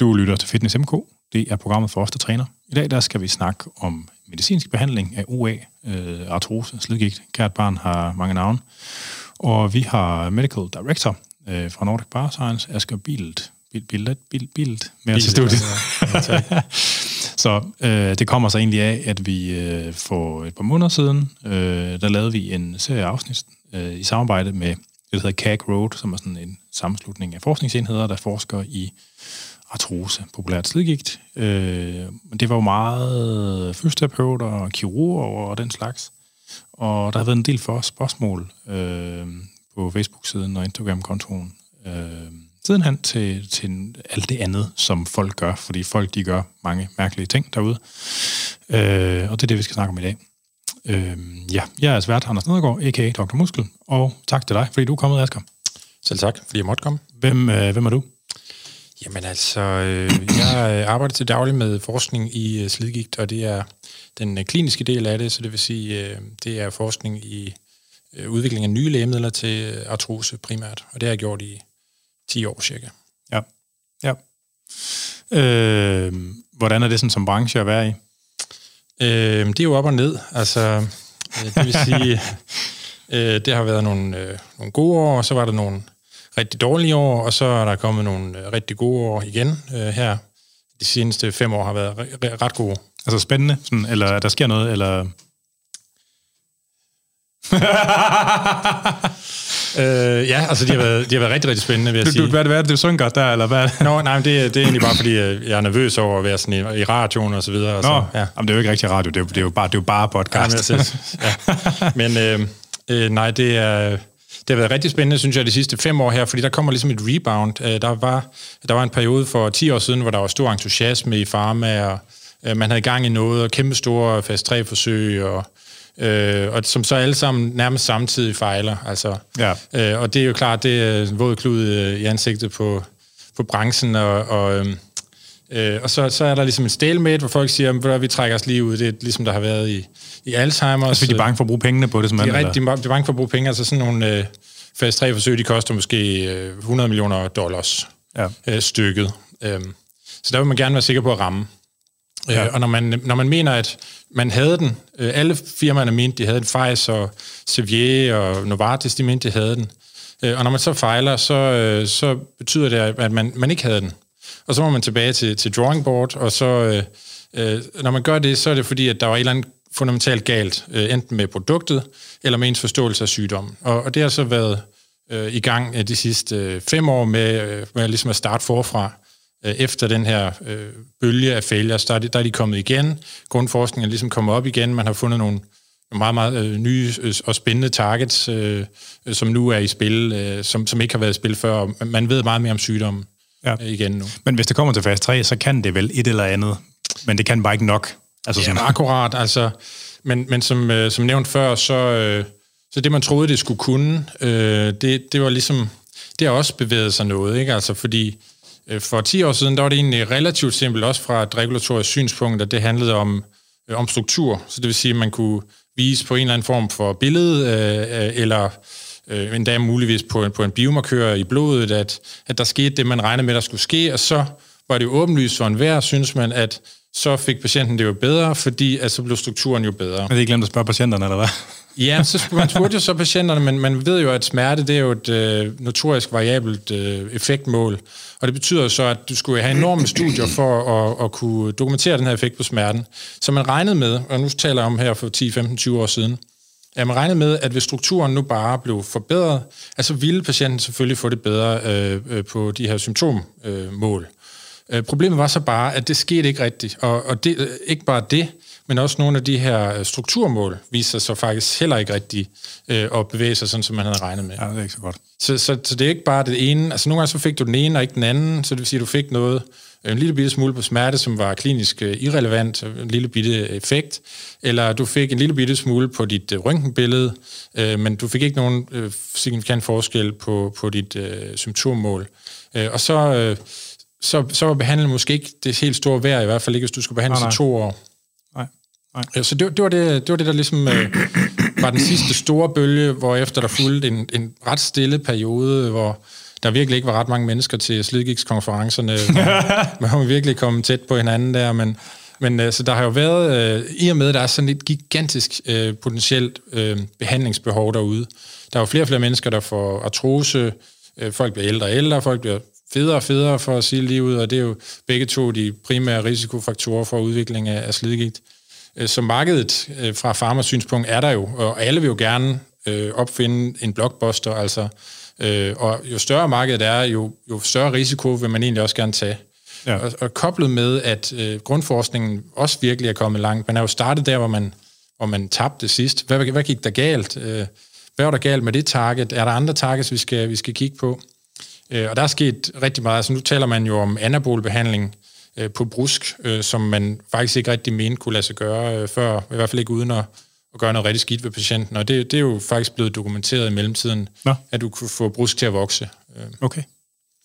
Du lytter til Fitness MK. Det er programmet for os, der træner. I dag der skal vi snakke om medicinsk behandling af OA, øh, artrose, slidgigt. Kært barn har mange navne. Og vi har Medical Director øh, fra Nordic Bar Science, Asger Bilt. Bilt, Bilt, Bilt, Bilt med os i studiet. så øh, det kommer så egentlig af, at vi øh, for et par måneder siden, øh, der lavede vi en serie afsnit øh, i samarbejde med det, der hedder CAG Road, som er sådan en sammenslutning af forskningsenheder, der forsker i artrose, populært slidgigt. Øh, det var jo meget fysioterapeuter og kirurger og den slags. Og der har været en del for spørgsmål øh, på Facebook-siden og Instagram-kontoen øh, sidenhen til, til alt det andet, som folk gør, fordi folk de gør mange mærkelige ting derude. Øh, og det er det, vi skal snakke om i dag. Øh, ja, jeg er svært Anders Nedergaard, a.k.a. Dr. Muskel, og tak til dig, fordi du er kommet, Asger. Selv tak, fordi jeg måtte komme. Hvem, øh, hvem er du? Jamen altså, øh, jeg arbejder til daglig med forskning i øh, slidgigt, og det er den øh, kliniske del af det, så det vil sige, øh, det er forskning i øh, udvikling af nye lægemidler til øh, artrose primært, og det har jeg gjort i 10 år cirka. Ja, ja. Øh, hvordan er det sådan som branche at være i? Øh, det er jo op og ned, altså, øh, det vil sige, øh, det har været nogle, øh, nogle gode år, og så var der nogle rigtig dårlige år, og så er der kommet nogle øh, rigtig gode år igen øh, her. De seneste fem år har været re- ret gode. Altså spændende, sådan, eller der sker noget, eller... øh, ja, altså de har, været, de har været rigtig, rigtig spændende, vil jeg du, sige. Du, hvad, hvad er det, du synger der, eller hvad? Nå, nej, men det, det er egentlig bare, fordi øh, jeg er nervøs over at være sådan i, i radioen og så videre. Og Nå, så, ja. Jamen, det er jo ikke rigtig radio, det er, jo- det er, jo, bare, det er jo bare podcast. Ja, men, ja. men øh, øh, nej, det er... Det har været rigtig spændende, synes jeg, de sidste fem år her, fordi der kommer ligesom et rebound. Øh, Der var, der var en periode for 10 år siden, hvor der var stor entusiasme i pharma, og øh, man havde gang i noget, og kæmpe store fase 3-forsøg, og, øh, og som så alle sammen nærmest samtidig fejler. Altså, Ja. øh, og det er jo klart, det er en våd klud øh, i ansigtet på, på branchen, og, og, øhm, øh, og så, så er der ligesom en stalemate, hvor folk siger, at vi trækker os lige ud. Det er ligesom, der har været i, i Alzheimer's. Altså, fordi de er bange for at bruge pengene på det, som De er, rigtig, de er bange for at bruge penge. Altså sådan nogle øh, fase 3-forsøg, de koster måske øh, 100 millioner dollars Ja. øh, stykket. Øhm, så der vil man gerne være sikker på at ramme. Ja. Ja. Øh, og når man, når man mener, at man havde den, øh, alle firmaerne mente, de havde den, Pfizer, Servier og Novartis, de mente, de havde den. Øh, og når man så fejler, så, øh, så betyder det, at man, man ikke havde den. Og så må man tilbage til, til drawing board, og så, øh, øh, når man gør det, så er det fordi, at der var et eller andet fundamentalt galt, øh, enten med produktet, eller med ens forståelse af sygdommen. Og, og det har så været øh, i gang øh, de sidste øh, fem år med, øh, med ligesom at starte forfra. Øh, efter den her øh, bølge af failures, der er, de, der er de kommet igen. Grundforskningen er ligesom kommet op igen. Man har fundet nogle meget, meget øh, nye øh, og spændende targets, øh, som nu er i spil, øh, som, som ikke har været i spil før. Man ved meget mere om sygdommen Ja. igen nu. Men hvis det kommer til fase 3, så kan det vel et eller andet. Men det kan bare ikke nok. Altså Ja, sådan, akkurat. Altså, men, men som, øh, som nævnt før, så, øh, så det, man troede, det skulle kunne, øh, det, det var ligesom, det har også bevæget sig noget, ikke? Altså, fordi øh, for 10 år siden, der var det egentlig relativt simpelt, også fra et regulatorisk synspunkt, at det handlede om, øh, om struktur. Så det vil sige, at man kunne vise på en eller anden form for billede, øh, øh, eller øh, endda muligvis på en, på en biomarkør i blodet, at, at der skete det, man regnede med, der skulle ske, og så var det jo åbenlyst for enhver, synes man, at så fik patienten det jo bedre, fordi at så blev strukturen jo bedre. det ikke glemt at spørge patienterne, eller hvad? Ja, så man spurgte jo så patienterne, men man ved jo, at smerte det er jo et øh, notorisk variabelt øh, effektmål, og det betyder så, at du skulle have enorme studier for at, at kunne dokumentere den her effekt på smerten. Så man regnede med, og nu taler jeg om her for 10, 15, 20 år siden, at man regnede med, at hvis strukturen nu bare blev forbedret, altså ville patienten selvfølgelig få det bedre øh, øh, på de her symptommål. Øh, mål. Øh, Problemet var så bare, at det skete ikke rigtigt. Og, og det, øh, ikke bare det, men også nogle af de her øh, strukturmål viser sig så faktisk heller ikke rigtigt øh, at bevæge sig sådan, som man havde regnet med. Ja, det er ikke så godt. Så, så, så det er ikke bare det ene. Altså nogle gange så fik du den ene og ikke den anden, så det vil sige, at du fik noget, en lille bitte smule på smerte, som var klinisk øh, irrelevant, en lille bitte effekt, eller du fik en lille bitte smule på dit øh, røntgenbillede, øh, men du fik ikke nogen øh, signifikant forskel på, på dit øh, symptommål. Øh, og så, øh, så, så var behandlingen måske ikke det helt store værd, i hvert fald ikke, hvis du skulle behandles Nej, nej. i to år. Nej. Nej. Ja, så det, det, var det, det var det, der ligesom øh, var den sidste store bølge, hvor efter der fulgte en, en ret stille periode, hvor der virkelig ikke var ret mange mennesker til slidgigtskonferencerne, hvor man virkelig kom tæt på hinanden der, men, men øh, så der har jo været, øh, i og med, der er sådan et gigantisk øh, potentielt øh, behandlingsbehov derude, der er jo flere og flere mennesker, der får artrose, øh, folk bliver ældre og ældre, folk bliver federe og federe for at sige livet, og det er jo begge to de primære risikofaktorer for udvikling af, af slidgigt. Øh, så markedet øh, fra farmasynspunkt er der jo, og alle vil jo gerne øh, opfinde en blockbuster, altså, øh, og jo større markedet er, jo, jo større risiko vil man egentlig også gerne tage. Ja. Og, og koblet med, at øh, grundforskningen også virkelig er kommet langt. Man er jo startet der, hvor man, hvor man tabte sidst. Hvad, hvad gik der galt? Øh, hvad var der galt med det target? Er der andre targets, vi skal, vi skal kigge på? Øh, og der er sket rigtig meget. Altså, nu taler man jo om anabolbehandling øh, på brusk, øh, som man faktisk ikke rigtig mente kunne lade sig gøre øh, før, i hvert fald ikke uden at, at gøre noget rigtig skidt ved patienten. Og det, det er jo faktisk blevet dokumenteret i mellemtiden, Nå. at du kunne få brusk til at vokse. Øh. Okay.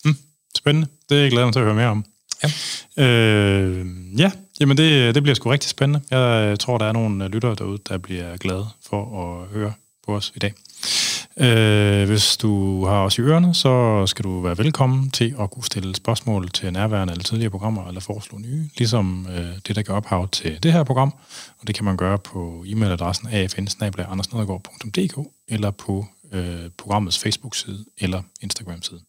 Hm. Spændende. Det er jeg glad til at høre mere om. Ja. Øh, ja, jamen det, det bliver sgu rigtig spændende. Jeg tror, der er nogle lyttere derude, der bliver glade for at høre på os i dag. Øh, hvis du har os i ørerne, så skal du være velkommen til at kunne stille spørgsmål til nærværende eller tidligere programmer, eller foreslå nye, ligesom øh, det, der gør ophav til det her program. Og det kan man gøre på e-mailadressen afn eller på øh, programmets Facebook-side eller Instagram-side.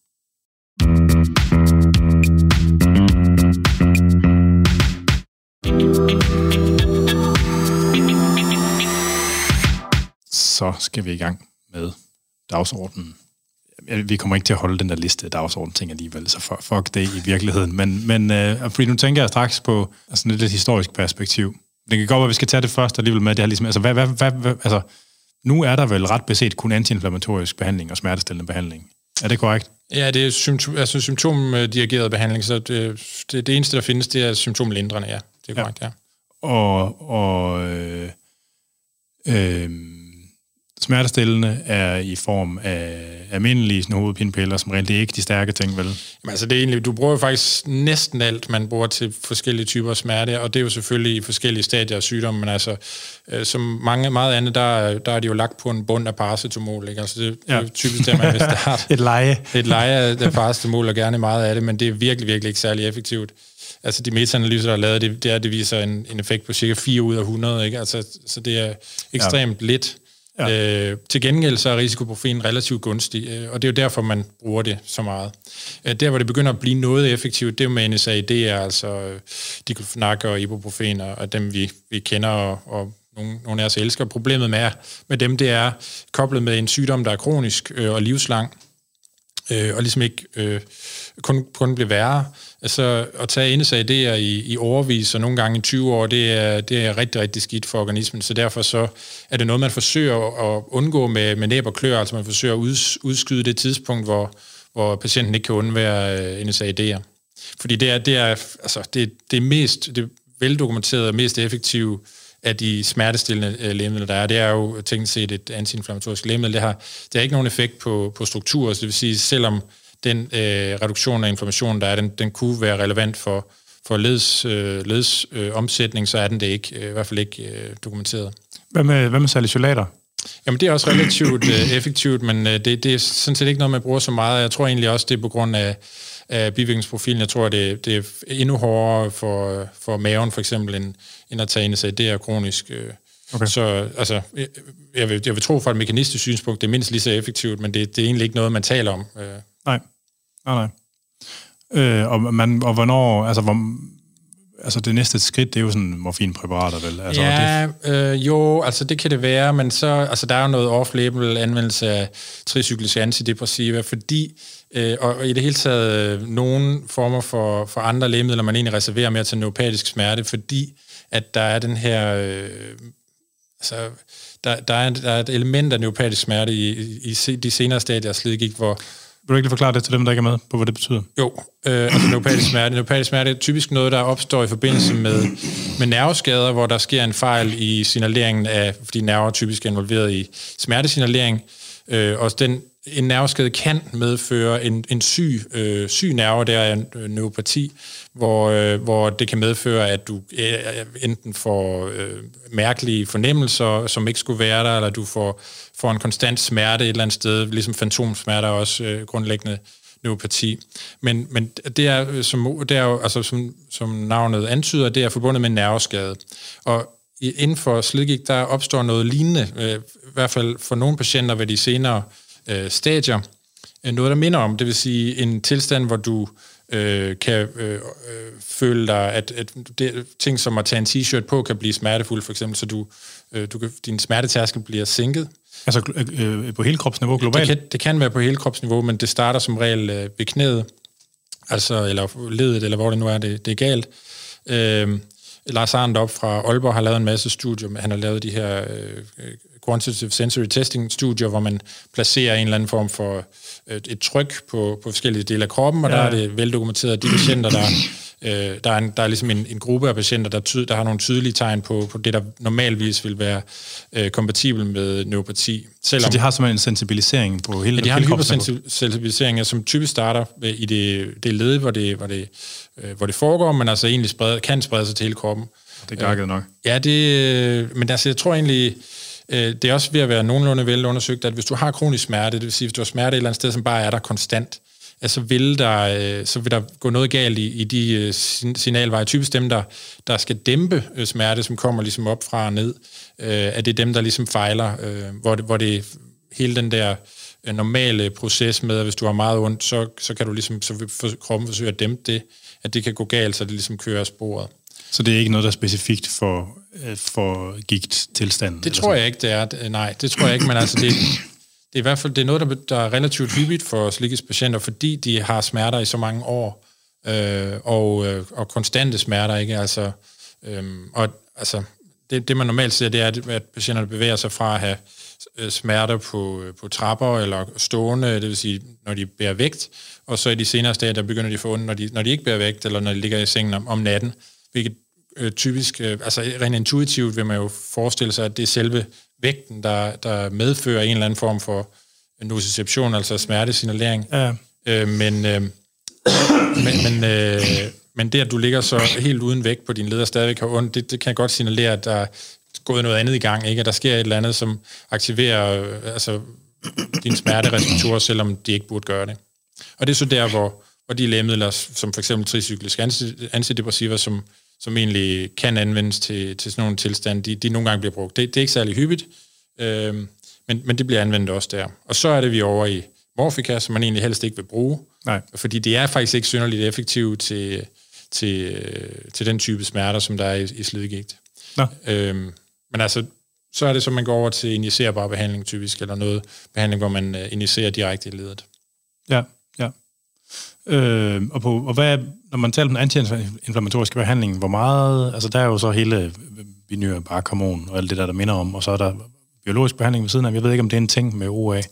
Så skal vi i gang med dagsordenen. Vi kommer ikke til at holde den der liste af dagsorden ting alligevel, så fuck det i virkeligheden. Men, men uh, fordi nu tænker jeg straks på altså, lidt et historisk perspektiv. Det kan godt være, at vi skal tage det først alligevel med, det her ligesom, altså, hvad, hvad, hvad, hvad, altså, nu er der vel ret beset kun antiinflammatorisk behandling og smertestillende behandling. Er det korrekt? Ja, det er symptom, altså symptomdirigeret behandling, så det, det, det eneste, der findes, det er symptomlindrende, ja. Det er korrekt, ja. ja. Og, og øh, øh, smertestillende er i form af almindelige sådan, hovedpinepiller, som rent det er ikke de stærke ting, vel? Jamen, altså det er egentlig, du bruger jo faktisk næsten alt, man bruger til forskellige typer smerte, og det er jo selvfølgelig i forskellige stadier af sygdommen, men altså, øh, som mange, meget andet, der, der er de jo lagt på en bund af paracetamol, ikke? Altså det, ja. det er typisk det, man vil starte. Et leje. Et leje af paracetamol, og gerne meget af det, men det er virkelig, virkelig ikke særlig effektivt. Altså de meta-analyser, der er lavet, det, det, er, det viser en, en effekt på cirka 4 ud af 100, ikke? Altså, så det er ekstremt ja. lidt. Ja. Øh, til gengæld så er risikoprofilen relativt gunstig, øh, og det er jo derfor, man bruger det så meget. Øh, der, hvor det begynder at blive noget effektivt, det er med NSAID, det er altså øh, diclofenac og ibuprofen, og dem vi, vi kender, og, og nogle, nogle af os elsker. Problemet med, med dem, det er koblet med en sygdom, der er kronisk øh, og livslang, øh, og ligesom ikke øh, kun, kun bliver værre. Altså at tage NSAID'er i, i overvis, og nogle gange i 20 år, det er, det er rigtig, rigtig skidt for organismen. Så derfor så er det noget, man forsøger at undgå med, med næb og klør, altså man forsøger at udskyde det tidspunkt, hvor, hvor patienten ikke kan undvære øh, NSAID'er. Fordi det er, det er, altså, det, det mest, det veldokumenterede og mest effektive af de smertestillende øh, lægemidler, der er. Det er jo teknisk set et antiinflammatorisk lægemiddel. Det har, det har ikke nogen effekt på, på strukturer, så det vil sige, selvom den øh, reduktion af inflammation, der er, den, den kunne være relevant for, for leds, øh, leds øh, omsætning, så er den det ikke, øh, i hvert fald ikke øh, dokumenteret. Hvad med, hvad med salicylater? Jamen, det er også relativt øh, effektivt, men øh, det, det er sådan set ikke noget, man bruger så meget. Jeg tror egentlig også, det er på grund af, af bivirkningsprofilen. Jeg tror, det, det er endnu hårdere for, for maven, for eksempel, end, end at tage Det er kronisk. Øh. Okay. Så altså, jeg, vil, jeg vil tro fra et mekanistisk synspunkt, det er mindst lige så effektivt, men det, det er egentlig ikke noget, man taler om. Øh. Nej, nej, nej. Øh, og, man, og hvornår, altså, hvor, altså det næste skridt, det er jo sådan morfinpræparater, vel? Altså, ja, det... øh, jo, altså det kan det være, men så, altså der er jo noget off-label anvendelse af tricykliske antidepressiva, fordi, øh, og, og i det hele taget øh, nogle former for, for andre lægemidler, man egentlig reserverer mere til neuropatisk smerte, fordi at der er den her, øh, altså der, der, er, der er et element af neuropatisk smerte i, i, i de senere stadier af slidgigt, hvor, vil du ikke forklare det til dem, der ikke er med på, hvad det betyder? Jo, øh, altså neuropatisk smerte. Neuropatisk smerte er typisk noget, der opstår i forbindelse med, med nerveskader, hvor der sker en fejl i signaleringen af, fordi nerver typisk er involveret i smertesignalering, øh, og den, en nerveskade kan medføre en, en syg, øh, syg nerve, der er en øh, neuropati, hvor, øh, hvor det kan medføre, at du øh, øh, enten får øh, mærkelige fornemmelser, som ikke skulle være der, eller du får, får en konstant smerte et eller andet sted, ligesom fantomsmerte er også øh, grundlæggende neuropati. Men, men det, er, øh, som, det er jo, altså, som, som navnet antyder, det er forbundet med nerveskade. Og inden for slidgigt, der opstår noget lignende, øh, i hvert fald for nogle patienter ved de senere øh, stadier, øh, noget, der minder om, det vil sige en tilstand, hvor du øh, kan øh, øh, føle dig, at, at det, ting som at tage en t-shirt på kan blive smertefuld, for eksempel, så du, øh, du kan, din smertetærskel bliver sænket. Altså øh, på hele kropsniveau globalt? Det kan, det kan være på hele kropsniveau, men det starter som regel øh, ved knæet, altså, eller ledet, eller hvor det nu er, det, det er galt. Øh, Lars Arndt op fra Aalborg har lavet en masse studier. Han har lavet de her øh, quantitative sensory testing studier, hvor man placerer en eller anden form for øh, et tryk på, på forskellige dele af kroppen, og ja. der er det veldokumenteret, at de patienter, der Øh, der, er en, der er ligesom en, en gruppe af patienter, der, ty, der har nogle tydelige tegn på, på det, der normalvis vil være øh, kompatibel med neuropati. Selvom, så de har simpelthen en sensibilisering på hele Ja, de har en hypersensibilisering, som typisk starter i det, det led, hvor det, hvor, det, øh, hvor det foregår, men altså egentlig spreder, kan sprede sig til hele kroppen. Det er gakket nok. Ja, det, men altså, jeg tror egentlig, øh, det er også ved at være nogenlunde velundersøgt, at hvis du har kronisk smerte, det vil sige, hvis du har smerte et eller andet sted, som bare er der konstant, at så vil der, øh, så vil der gå noget galt i, i de øh, signalveje. Typisk dem, der, der skal dæmpe øh, smerte, som kommer ligesom op fra og ned, øh, at det er dem, der ligesom fejler, øh, hvor det, hvor det hele den der øh, normale proces med, at hvis du har meget ondt, så, så kan du ligesom, så vil kroppen forsøge at dæmpe det, at det kan gå galt, så det ligesom kører sporet. Så det er ikke noget, der er specifikt for, for gigt-tilstanden? Det tror sådan? jeg ikke, det er. Nej, det tror jeg ikke, men altså det, det er i hvert fald det er noget, der, der er relativt hyppigt for slikkes patienter, fordi de har smerter i så mange år, øh, og, øh, og konstante smerter, ikke? Altså, øh, og altså, det, det man normalt ser, det er, at patienterne bevæger sig fra at have øh, smerter på, øh, på trapper eller stående, det vil sige, når de bærer vægt, og så i de senere stadier, der begynder de at få ondt, når de, når de ikke bærer vægt, eller når de ligger i sengen om, om natten, hvilket øh, typisk, øh, altså rent intuitivt vil man jo forestille sig, at det er selve vægten, der, der medfører en eller anden form for nociception, altså smertesignalering. Ja. Øh, men, øh, men, men, øh, men det, at du ligger så helt uden vægt på din leder stadigvæk har ondt, det, det kan godt signalere, at der er gået noget andet i gang, ikke? at der sker et eller andet, som aktiverer øh, altså, din smertereceptorer, selvom de ikke burde gøre det. Og det er så der, hvor, hvor de lægemidler, som for eksempel tricykliske antidepressiva, som som egentlig kan anvendes til, til sådan nogle tilstande, de, de nogle gange bliver brugt. Det, det er ikke særlig hyppigt, øh, men, men det bliver anvendt også der. Og så er det vi over i morfika, som man egentlig helst ikke vil bruge, Nej. fordi det er faktisk ikke synderligt effektivt til, til, til den type smerter, som der er i, i slidgigt. Øh, men altså, så er det så, man går over til injicerbar behandling typisk, eller noget behandling, hvor man uh, injicerer direkte i ledet. Ja, ja. Øh, og, på, og hvad, når man taler om antiinflammatorisk behandling, hvor meget, altså der er jo så hele vinyrbarkhormon og alt det der, der minder om, og så er der biologisk behandling ved siden af. Jeg ved ikke, om det er en ting med OA.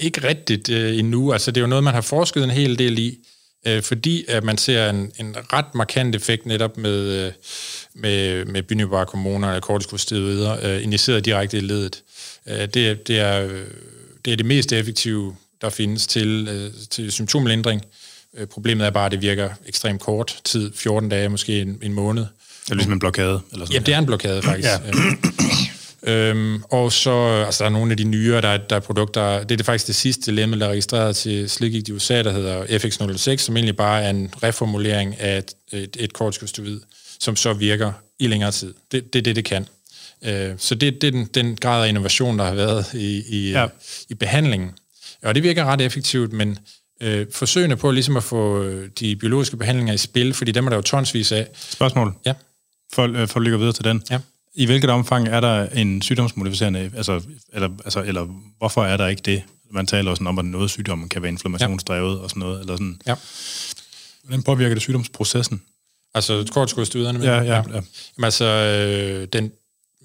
Ikke rigtigt øh, endnu. Altså, det er jo noget, man har forsket en hel del i, øh, fordi at man ser en, en ret markant effekt netop med, øh, med, med binyrbarkhormoner eller kortikosteroider, øh, injiceret direkte i ledet. Øh, det, det, er, øh, det er det mest effektive, der findes til, øh, til symptomlindring. Øh, problemet er bare, at det virker ekstremt kort tid, 14 dage, måske en, en måned. Det er ligesom en blokade? Eller sådan ja, det er en blokade faktisk. ja. Øhm, og så altså, der er nogle af de nyere, der er, der er produkter, det er det faktisk det sidste lægemiddel, der er registreret til slikgigt i USA, der hedder FX06, som egentlig bare er en reformulering af et, et, et kortikosteroid, som så virker i længere tid. Det, det er det, det kan. Øh, så det, det er den, den grad af innovation, der har været i, i, ja. i behandlingen. Og det virker ret effektivt, men øh, forsøgene på ligesom at få øh, de biologiske behandlinger i spil, fordi dem er der jo tonsvis af. Spørgsmål? Ja. For, øh, for at lykke videre til den. Ja. I hvilket omfang er der en sygdomsmodificerende, altså, eller, altså, eller hvorfor er der ikke det? Man taler også om, at noget sygdom kan være inflammationsdrevet ja. og sådan noget. Eller sådan. Ja. Hvordan påvirker det sygdomsprocessen? Altså kortskodsstuderne? Ja, ja, ja. Jamen, altså, øh, den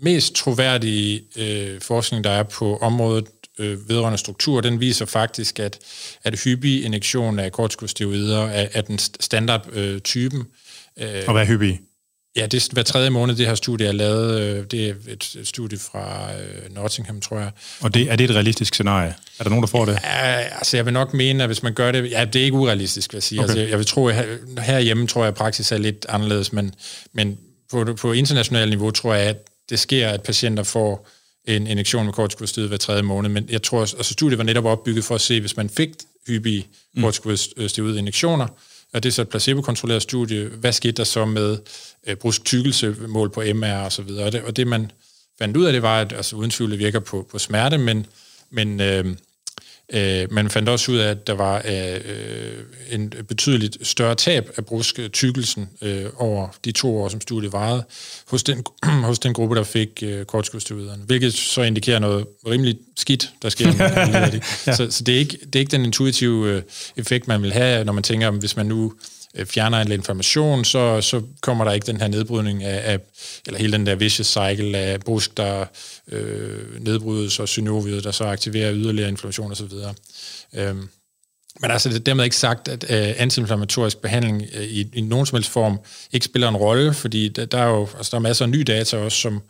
mest troværdige øh, forskning, der er på området, øh, vedrørende struktur, den viser faktisk, at, at hyppig injektion af kortikosteroider er, er den standardtypen. Øh, og hvad er hyppig? Ja, det er hver tredje måned, det her studie er lavet. Øh, det er et, et studie fra øh, Nottingham, tror jeg. Og det, er det et realistisk scenarie? Er der nogen, der får det? Ja, altså jeg vil nok mene, at hvis man gør det... Ja, det er ikke urealistisk, vil jeg sige. Okay. Altså, jeg vil tro, at herhjemme tror jeg, at praksis er lidt anderledes, men, men på, på internationalt niveau tror jeg, at det sker, at patienter får en injektion med kortikosteroid hver tredje måned, men jeg tror, altså studiet var netop opbygget for at se, hvis man fik hyppige mm. kortikosteroid injektioner, og det er så et placebo-kontrolleret studie. Hvad skete der så med øh, brusk mål på MR og så videre? Og det, og det man fandt ud af, det var, at altså, uden tvivl det virker på, på smerte, men, men øh, Øh, man fandt også ud af, at der var øh, en betydeligt større tab af brusktykkelsen øh, over de to år, som studiet varede, hos den, hos den gruppe, der fik øh, kortskudsteroiderne, hvilket så indikerer noget rimelig skidt, der sker. ja. så, så det er, ikke, det er ikke den intuitive øh, effekt, man vil have, når man tænker, hvis man nu Øh, fjerner en inflammation, så, så kommer der ikke den her nedbrydning af, af eller hele den der vicious cycle af brusk, der øh, nedbrydes, og synoviet, der så aktiverer yderligere inflammation osv. Øhm, men altså, det er dermed ikke sagt, at øh, antiinflammatorisk behandling øh, i, i nogen som helst form ikke spiller en rolle, fordi der, der er jo altså, der er masser af ny data også, som,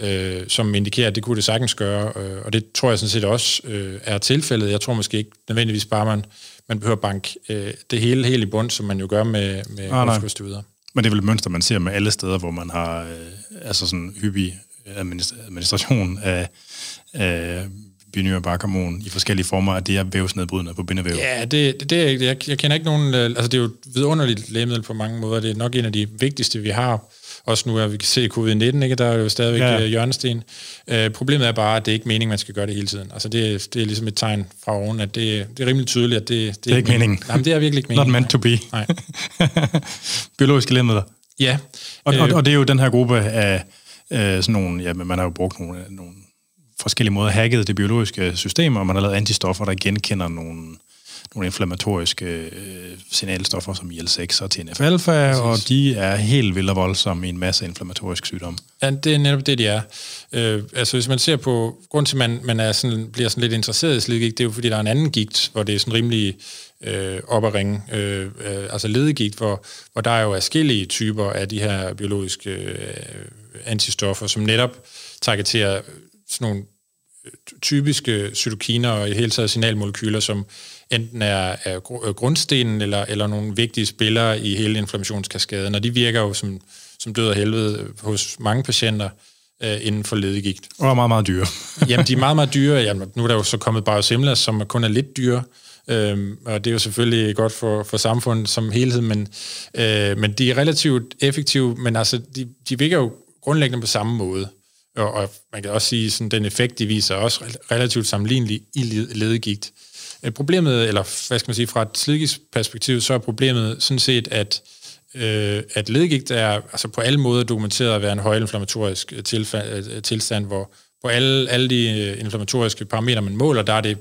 øh, som indikerer, at det kunne det sagtens gøre, øh, og det tror jeg sådan set også øh, er tilfældet. Jeg tror måske ikke nødvendigvis bare, man man behøver bank øh, det hele helt i bund, som man jo gør med, med ah, videre. Men det er vel et mønster, man ser med alle steder, hvor man har øh, altså sådan hyppig administration af, af binyrbarkhormon i forskellige former, at det er vævsnedbrydende på bindevæv. Ja, det, det, det er, jeg, jeg kender ikke nogen... Øh, altså, det er jo et vidunderligt lægemiddel på mange måder. Det er nok en af de vigtigste, vi har også nu, at vi kan se covid-19, ikke? der er jo stadigvæk ja. Øh, hjørnesten. Uh, problemet er bare, at det er ikke meningen, man skal gøre det hele tiden. Altså det, det er ligesom et tegn fra oven, at det, det er rimelig tydeligt, at det, det, det er ikke meningen. Nej, det er virkelig ikke meningen. Not meant to be. Nej. Biologiske lægemidler. Ja. Og, og, og det er jo den her gruppe af uh, sådan nogle, ja, man har jo brugt nogle, nogle forskellige måder hacket det biologiske system, og man har lavet antistoffer, der genkender nogle nogle inflammatoriske øh, signalstoffer som IL-6 og TNF-alpha, og de er helt vildt og voldsomme i en masse inflammatorisk sygdom. Ja, det er netop det, de er. Øh, altså hvis man ser på, grund til, at man, man er sådan, bliver sådan lidt interesseret i slidgigt, det er jo fordi, der er en anden gigt, hvor det er sådan rimelig øh, op at ringe, øh, øh, altså ledegigt, hvor, hvor der er jo forskellige typer af de her biologiske øh, antistoffer, som netop targeterer sådan nogle typiske cytokiner og i hele taget signalmolekyler, som enten er, er øh, grundstenen eller, eller nogle vigtige spillere i hele inflammationskaskaden, og de virker jo som, som død og helvede hos mange patienter øh, inden for ledegigt. Og er meget, meget dyre. Jamen, de er meget, meget dyre. Jamen, nu er der jo så kommet biosimilars, som kun er lidt dyre, Øhm, og det er jo selvfølgelig godt for, for samfundet som helhed, men, øh, men de er relativt effektive, men altså, de, de virker jo grundlæggende på samme måde. Og, og man kan også sige, at den effekt, de viser, er også relativt sammenlignelig i ledegigt. Øh, problemet, eller hvad skal man sige, fra et slidgigt perspektiv, så er problemet sådan set, at øh, at ledgigt er altså på alle måder dokumenteret at være en højinflammatorisk øh, tilstand, hvor på alle, alle de inflammatoriske parametre, man måler, der er det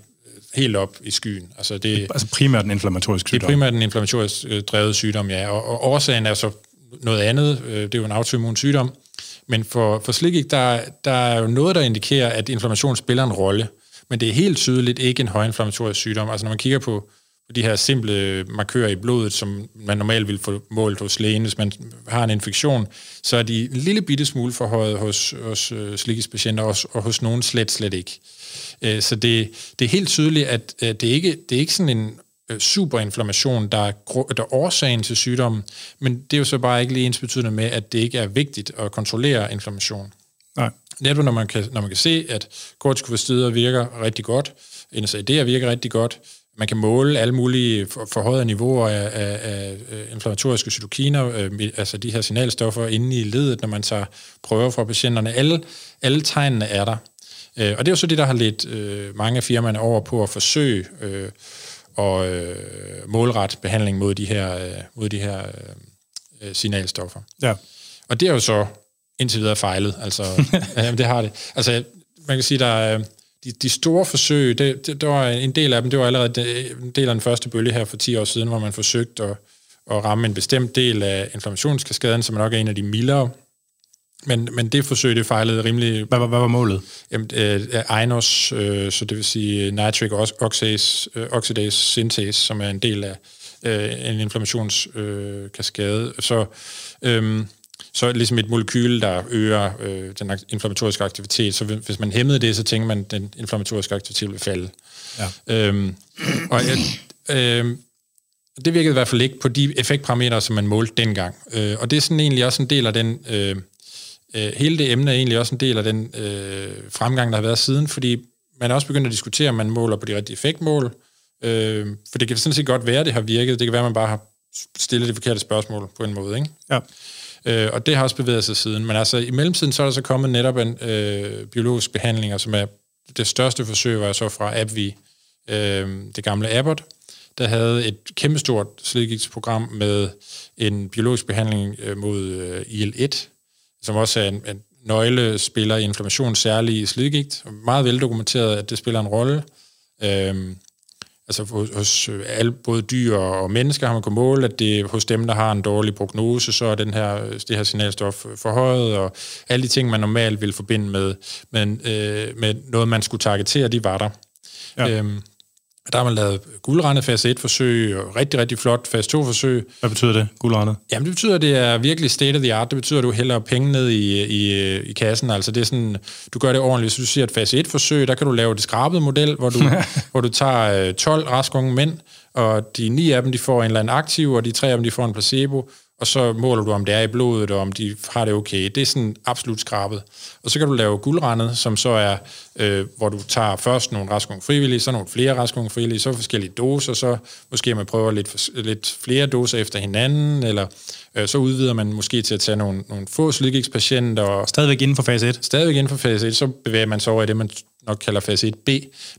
helt op i skyen. Altså, det, altså primært en inflammatorisk sygdom? Det er primært en inflammatorisk drevet sygdom, ja. Og, og årsagen er så noget andet. Det er jo en autoimmun sygdom. Men for, for Slikik, der, der er jo noget, der indikerer, at inflammation spiller en rolle men det er helt tydeligt ikke en højinflammatorisk sygdom. Altså når man kigger på, på de her simple markører i blodet, som man normalt vil få målt hos lægen, hvis man har en infektion, så er de en lille bitte smule forhøjet hos, hos øh, slikkispatienter, og, og hos nogen slet, slet ikke. Øh, så det, det er helt tydeligt, at øh, det ikke det er ikke sådan en superinflammation, der er, der er årsagen til sygdommen, men det er jo så bare ikke lige ens betydende med, at det ikke er vigtigt at kontrollere inflammation. Nej. Netop når man kan, når man kan se, at kortikosteroider virker rigtig godt, NSAID'er virker rigtig godt, man kan måle alle mulige forhøjede niveauer af, af, af inflammatoriske cytokiner, øh, altså de her signalstoffer inde i ledet, når man tager prøver fra patienterne. Alle, alle tegnene er der. Øh, og det er jo så det, der har ledt øh, mange af firmaerne over på at forsøge øh, og øh, målret behandling mod de her, øh, mod de her øh, signalstoffer. Ja. Og det er jo så indtil videre fejlet. Altså, jamen, det har det. Altså, man kan sige, der er de, de store forsøg, det, det, det var en del af dem, det var allerede en del af den første bølge her for 10 år siden, hvor man forsøgte at, at ramme en bestemt del af inflammationskaskaden, som nok er en af de mildere. Men, men det forsøg, det fejlede rimelig... Hvad, hvad, hvad var målet? Jamen, øh, INOS, øh, så det vil sige nitric oxidase, øh, oxidase synthase, som er en del af øh, en inflammationskaskade. Øh, så øh, så ligesom et molekyl, der øger øh, den inflammatoriske aktivitet. Så hvis man hæmmede det, så tænker man, at den inflammatoriske aktivitet vil falde. Ja. Øhm, og øh, det virkede i hvert fald ikke på de effektparametre, som man målte dengang. Øh, og det er sådan egentlig også en del af den... Øh, øh, hele det emne er egentlig også en del af den øh, fremgang, der har været siden, fordi man er også begyndt at diskutere, om man måler på de rigtige effektmål, Øh, for det kan sådan set godt være, at det har virket. Det kan være, at man bare har stillet det forkerte spørgsmål på en måde. Ikke? Ja. Øh, og det har også bevæget sig siden. Men altså, i mellemtiden så er der så kommet netop en øh, biologisk behandling, som er det største forsøg, var så fra AbbVie, øh, det gamle Abbott, der havde et kæmpestort slidgigtsprogram med en biologisk behandling øh, mod øh, IL-1, som også er en, en nøglespiller i inflammation, særligt i slidgigt. Meget veldokumenteret, at det spiller en rolle. Øhm, altså hos, hos alle, både dyr og mennesker har man kunnet måle, at det hos dem, der har en dårlig prognose, så er den her, det her signalstof forhøjet, og alle de ting, man normalt vil forbinde med, med, øh, med noget, man skulle targetere, de var der. Ja. Øhm, der har man lavet guldrendet fase 1-forsøg, og rigtig, rigtig flot fase 2-forsøg. Hvad betyder det, guldrendet? Jamen, det betyder, at det er virkelig state of the art. Det betyder, at du hælder penge ned i, i, i kassen. Altså, det er sådan, du gør det ordentligt. Hvis du siger, at fase 1-forsøg, der kan du lave det skrabede model, hvor du, hvor du tager 12 raske unge mænd, og de ni af dem, de får en eller anden aktiv, og de tre af dem, de får en placebo, og så måler du, om det er i blodet, og om de har det okay. Det er sådan absolut skrabet. Og så kan du lave guldrendet, som så er, øh, hvor du tager først nogle raske frivillige, så nogle flere raske frivillige, så forskellige doser, så måske man prøver lidt, lidt flere doser efter hinanden, eller øh, så udvider man måske til at tage nogle, nogle få slidgigtspatienter. Og stadigvæk inden for fase 1? Stadigvæk inden for fase 1, så bevæger man sig over i det, man nok kalder fase 1b,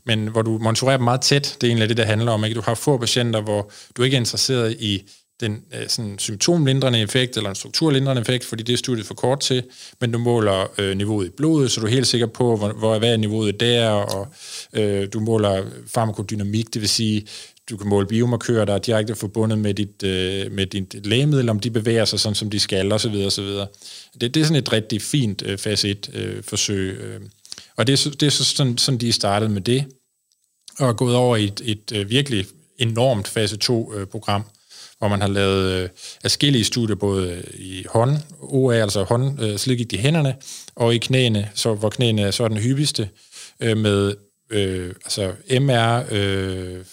men hvor du monitorerer dem meget tæt. Det er egentlig det, det handler om. Ikke? Du har få patienter, hvor du ikke er interesseret i den øh, sådan symptomlindrende effekt eller en strukturlindrende effekt, fordi det er studiet for kort til, men du måler øh, niveauet i blodet, så du er helt sikker på, hvor, hvor hvad er niveauet der, og øh, du måler farmakodynamik, det vil sige, du kan måle biomarkører, der er direkte forbundet med dit, øh, med dit lægemiddel, om de bevæger sig sådan, som de skal, osv. osv. Det, det er sådan et rigtig fint øh, fase 1-forsøg. Øh, øh, og det er, det er så sådan, sådan, de startede med det, og er gået over i et, et, et virkelig enormt fase 2-program, øh, hvor man har lavet øh, afskillige studier, både øh, i hånd, OA, altså hånd, øh, slidgigt i hænderne, og i knæene, så, hvor knæene er så den hyppigste, øh, med øh, altså MR, øh,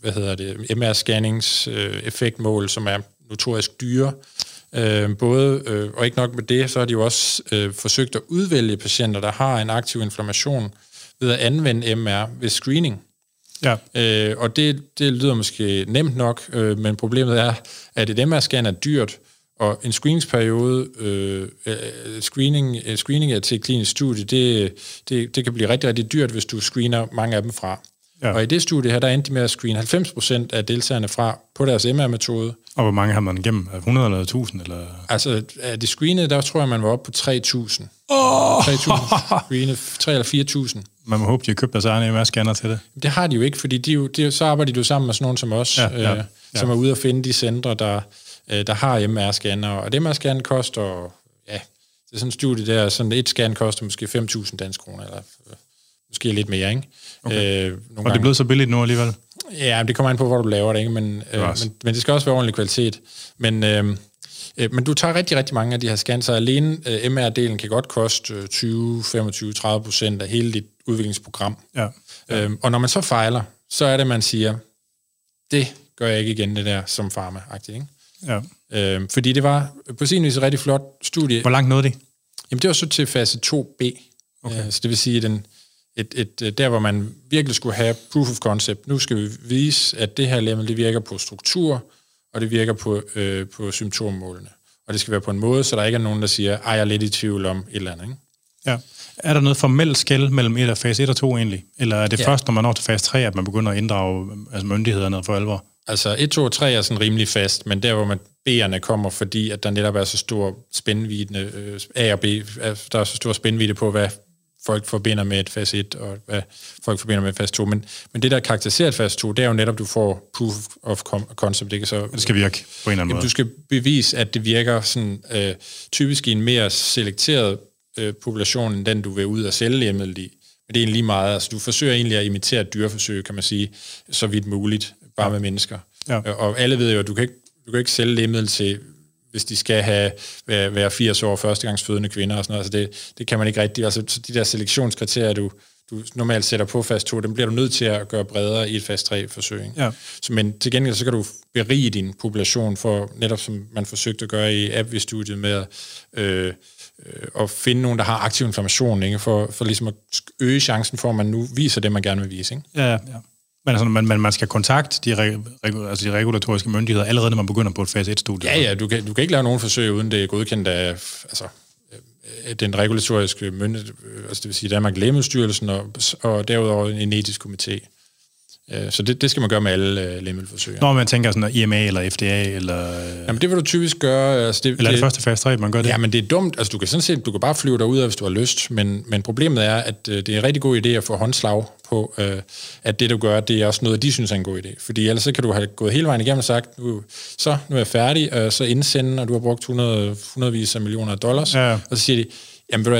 hvad hedder det, MR-scannings øh, effektmål, som er notorisk dyre. Øh, både, øh, og ikke nok med det, så har de jo også øh, forsøgt at udvælge patienter, der har en aktiv inflammation, ved at anvende MR ved screening. Ja. Øh, og det, det lyder måske nemt nok, øh, men problemet er, at et MR-scan er dyrt, og en screeningsperiode, øh, øh screening, øh, screening til et klinisk studie, det, det, det kan blive rigtig, rigtig dyrt, hvis du screener mange af dem fra. Ja. Og i det studie her, der endte de med at screene 90% af deltagerne fra på deres MR-metode. Og hvor mange har man igennem? 100 eller 1000? Eller? Altså, af det screenede, der tror jeg, man var oppe på 3000. Oh! 3.000 screenet, 3 eller 4.000. Man må håbe, de har købt deres egen MR-scanner til det. Det har de jo ikke, fordi de jo, de, så arbejder de jo sammen med sådan nogen som os, ja, ja, øh, ja. som er ude at finde de centre, der, øh, der har MR-scanner. Og et MR-scan koster, ja, det er sådan en studie der, sådan et scan koster måske 5.000 dansk kroner, eller øh, måske lidt mere, ikke? Okay. Øh, og det er blevet så billigt nu alligevel? Ja, det kommer an på, hvor du laver det, ikke? Men, øh, men, men det skal også være ordentlig kvalitet. Men... Øh, Øh, men du tager rigtig, rigtig mange af de her scans, så alene øh, MR-delen kan godt koste 20, 25, 30 procent af hele dit udviklingsprogram. Ja. Ja. Øhm, og når man så fejler, så er det, man siger, det gør jeg ikke igen, det der som farma ikke? Ja. Øhm, fordi det var på sin vis et rigtig flot studie. Hvor langt nåede det? Jamen, det var så til fase 2b. Okay. Øh, så det vil sige, den, et, et, der hvor man virkelig skulle have proof of concept. Nu skal vi vise, at det her lægemiddel det virker på struktur, og det virker på, øh, på symptommålene. Og det skal være på en måde, så der ikke er nogen, der siger, ej, jeg er lidt i tvivl om et eller andet. Ikke? Ja. Er der noget formelt skæld mellem et og fase 1 og 2 egentlig? Eller er det ja. først, når man når til fase 3, at man begynder at inddrage altså myndighederne for alvor? Altså 1, 2 og 3 er sådan rimelig fast, men der hvor man B'erne kommer, fordi at der netop er så stor spændvidde, øh, A og B, der er så stor spændvidde på, hvad folk forbinder med et fase 1, og hvad folk forbinder med et fase 2. Men, men det, der karakteriserer et fase 2, det er jo netop, at du får proof of concept. Ikke? Så, det skal virke på en eller anden jamen, måde. Du skal bevise, at det virker sådan, øh, typisk i en mere selekteret øh, population, end den, du vil ud og sælge lægemiddel i. Men det er egentlig lige meget. Altså, du forsøger egentlig at imitere et dyreforsøg, kan man sige, så vidt muligt, bare ja. med mennesker. Ja. Og alle ved jo, at du kan ikke, du kan ikke sælge lægemiddel til hvis de skal have, være, være 80 år førstegangsfødende kvinder og sådan noget. Altså det, det kan man ikke rigtig. Altså de der selektionskriterier, du, du normalt sætter på fast 2, dem bliver du nødt til at gøre bredere i et fast 3-forsøg. Ja. Så, men til gengæld så kan du berige din population for, netop som man forsøgte at gøre i AbbVie-studiet med at, øh, øh, at finde nogen, der har aktiv inflammation, ikke? For, for ligesom at øge chancen for, at man nu viser det, man gerne vil vise. Ikke? Ja, ja. Men altså, man, man, man skal kontakte de, regu, altså de regulatoriske myndigheder allerede, når man begynder på et fase 1-studie? Ja, ja, du kan, du kan ikke lave nogen forsøg, uden det er godkendt af altså, øh, den regulatoriske myndighed, øh, altså det vil sige Danmark Lægemiddelstyrelsen og, og derudover en etisk komité. Øh, så det, det skal man gøre med alle øh, lægemiddelforsøg. Når man tænker sådan IMA eller FDA eller... Jamen det vil du typisk gøre... Altså det, eller er det, det første fase 3, man gør det? Ja, men det er dumt. Altså du kan sådan set, du kan bare flyve derud af, hvis du har lyst, men, men problemet er, at øh, det er en rigtig god idé at få håndslag på, øh, at det du gør, det er også noget, de synes er en god idé. Fordi ellers så kan du have gået hele vejen igennem og sagt, nu, så nu er jeg færdig, og så indsende, og du har brugt 100, hundredvis af millioner af dollars, ja. og så siger de, jamen det, var,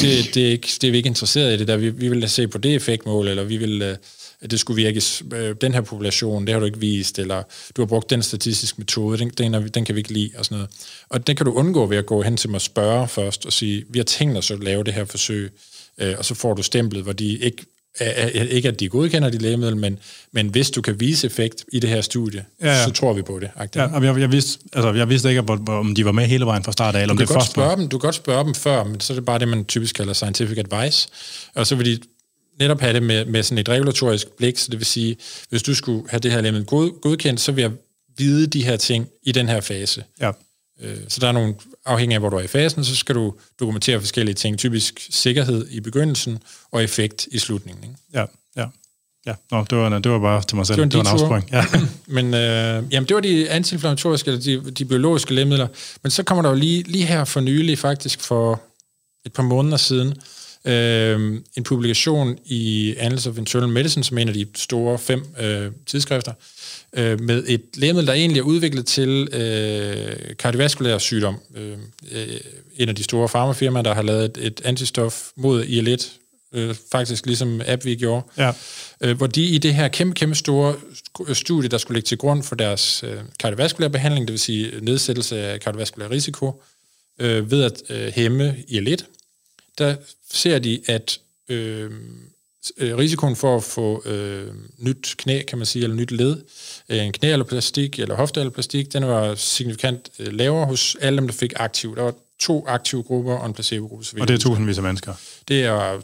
det, det, er ikke, det er vi ikke interesseret i det der, vi, vi vil se på det effektmål, eller vi vil... Øh, at det skulle virke øh, den her population, det har du ikke vist, eller du har brugt den statistiske metode, den, den, den kan vi ikke lide, og sådan noget. Og den kan du undgå ved at gå hen til mig og spørge først, og sige, vi har tænkt os at lave det her forsøg, øh, og så får du stemplet, hvor de ikke ikke at de godkender de lægemiddel, men, men hvis du kan vise effekt i det her studie, ja, ja. så tror vi på det. Ja, jeg, jeg, vidste, altså, jeg vidste ikke, om de var med hele vejen fra start af, eller om det først spørge dem, Du kan godt spørge dem før, men så er det bare det, man typisk kalder scientific advice, og så vil de netop have det med, med sådan et regulatorisk blik, så det vil sige, hvis du skulle have det her lægemiddel god, godkendt, så vil jeg vide de her ting i den her fase. Ja. Øh, så der er nogle, afhængig af hvor du er i fasen, så skal du dokumentere forskellige ting, typisk sikkerhed i begyndelsen og effekt i slutningen. Ikke? Ja, ja. Ja, Nå, det, var, det var bare til mig selv. Det var en, det var en afspring. Ja. Men øh, jamen, det var de antiinflammatoriske, eller de, de biologiske lægemidler. Men så kommer der jo lige, lige her for nylig, faktisk for et par måneder siden, øh, en publikation i Annals of Internal Medicine, som er en af de store fem øh, tidsskrifter, øh, med et lægemiddel, der egentlig er udviklet til øh, kardiovaskulær sygdom. Øh, øh, en af de store farmafirmaer, der har lavet et, et antistof mod IL-1, øh, faktisk ligesom AbbVie gjorde, ja. øh, hvor de i det her kæmpe, kæmpe store studie, der skulle ligge til grund for deres øh, kardiovaskulære behandling, det vil sige nedsættelse af kardiovaskulær risiko, øh, ved at øh, hæmme IL-1, der ser de, at øh, øh, risikoen for at få øh, nyt knæ, kan man sige, eller nyt led, øh, en knæ eller plastik, eller hofte eller plastik, den var signifikant øh, lavere hos alle dem, der fik aktiv. Der var to aktive grupper og en placebo-gruppe. Og det er tusindvis af mennesker? Det er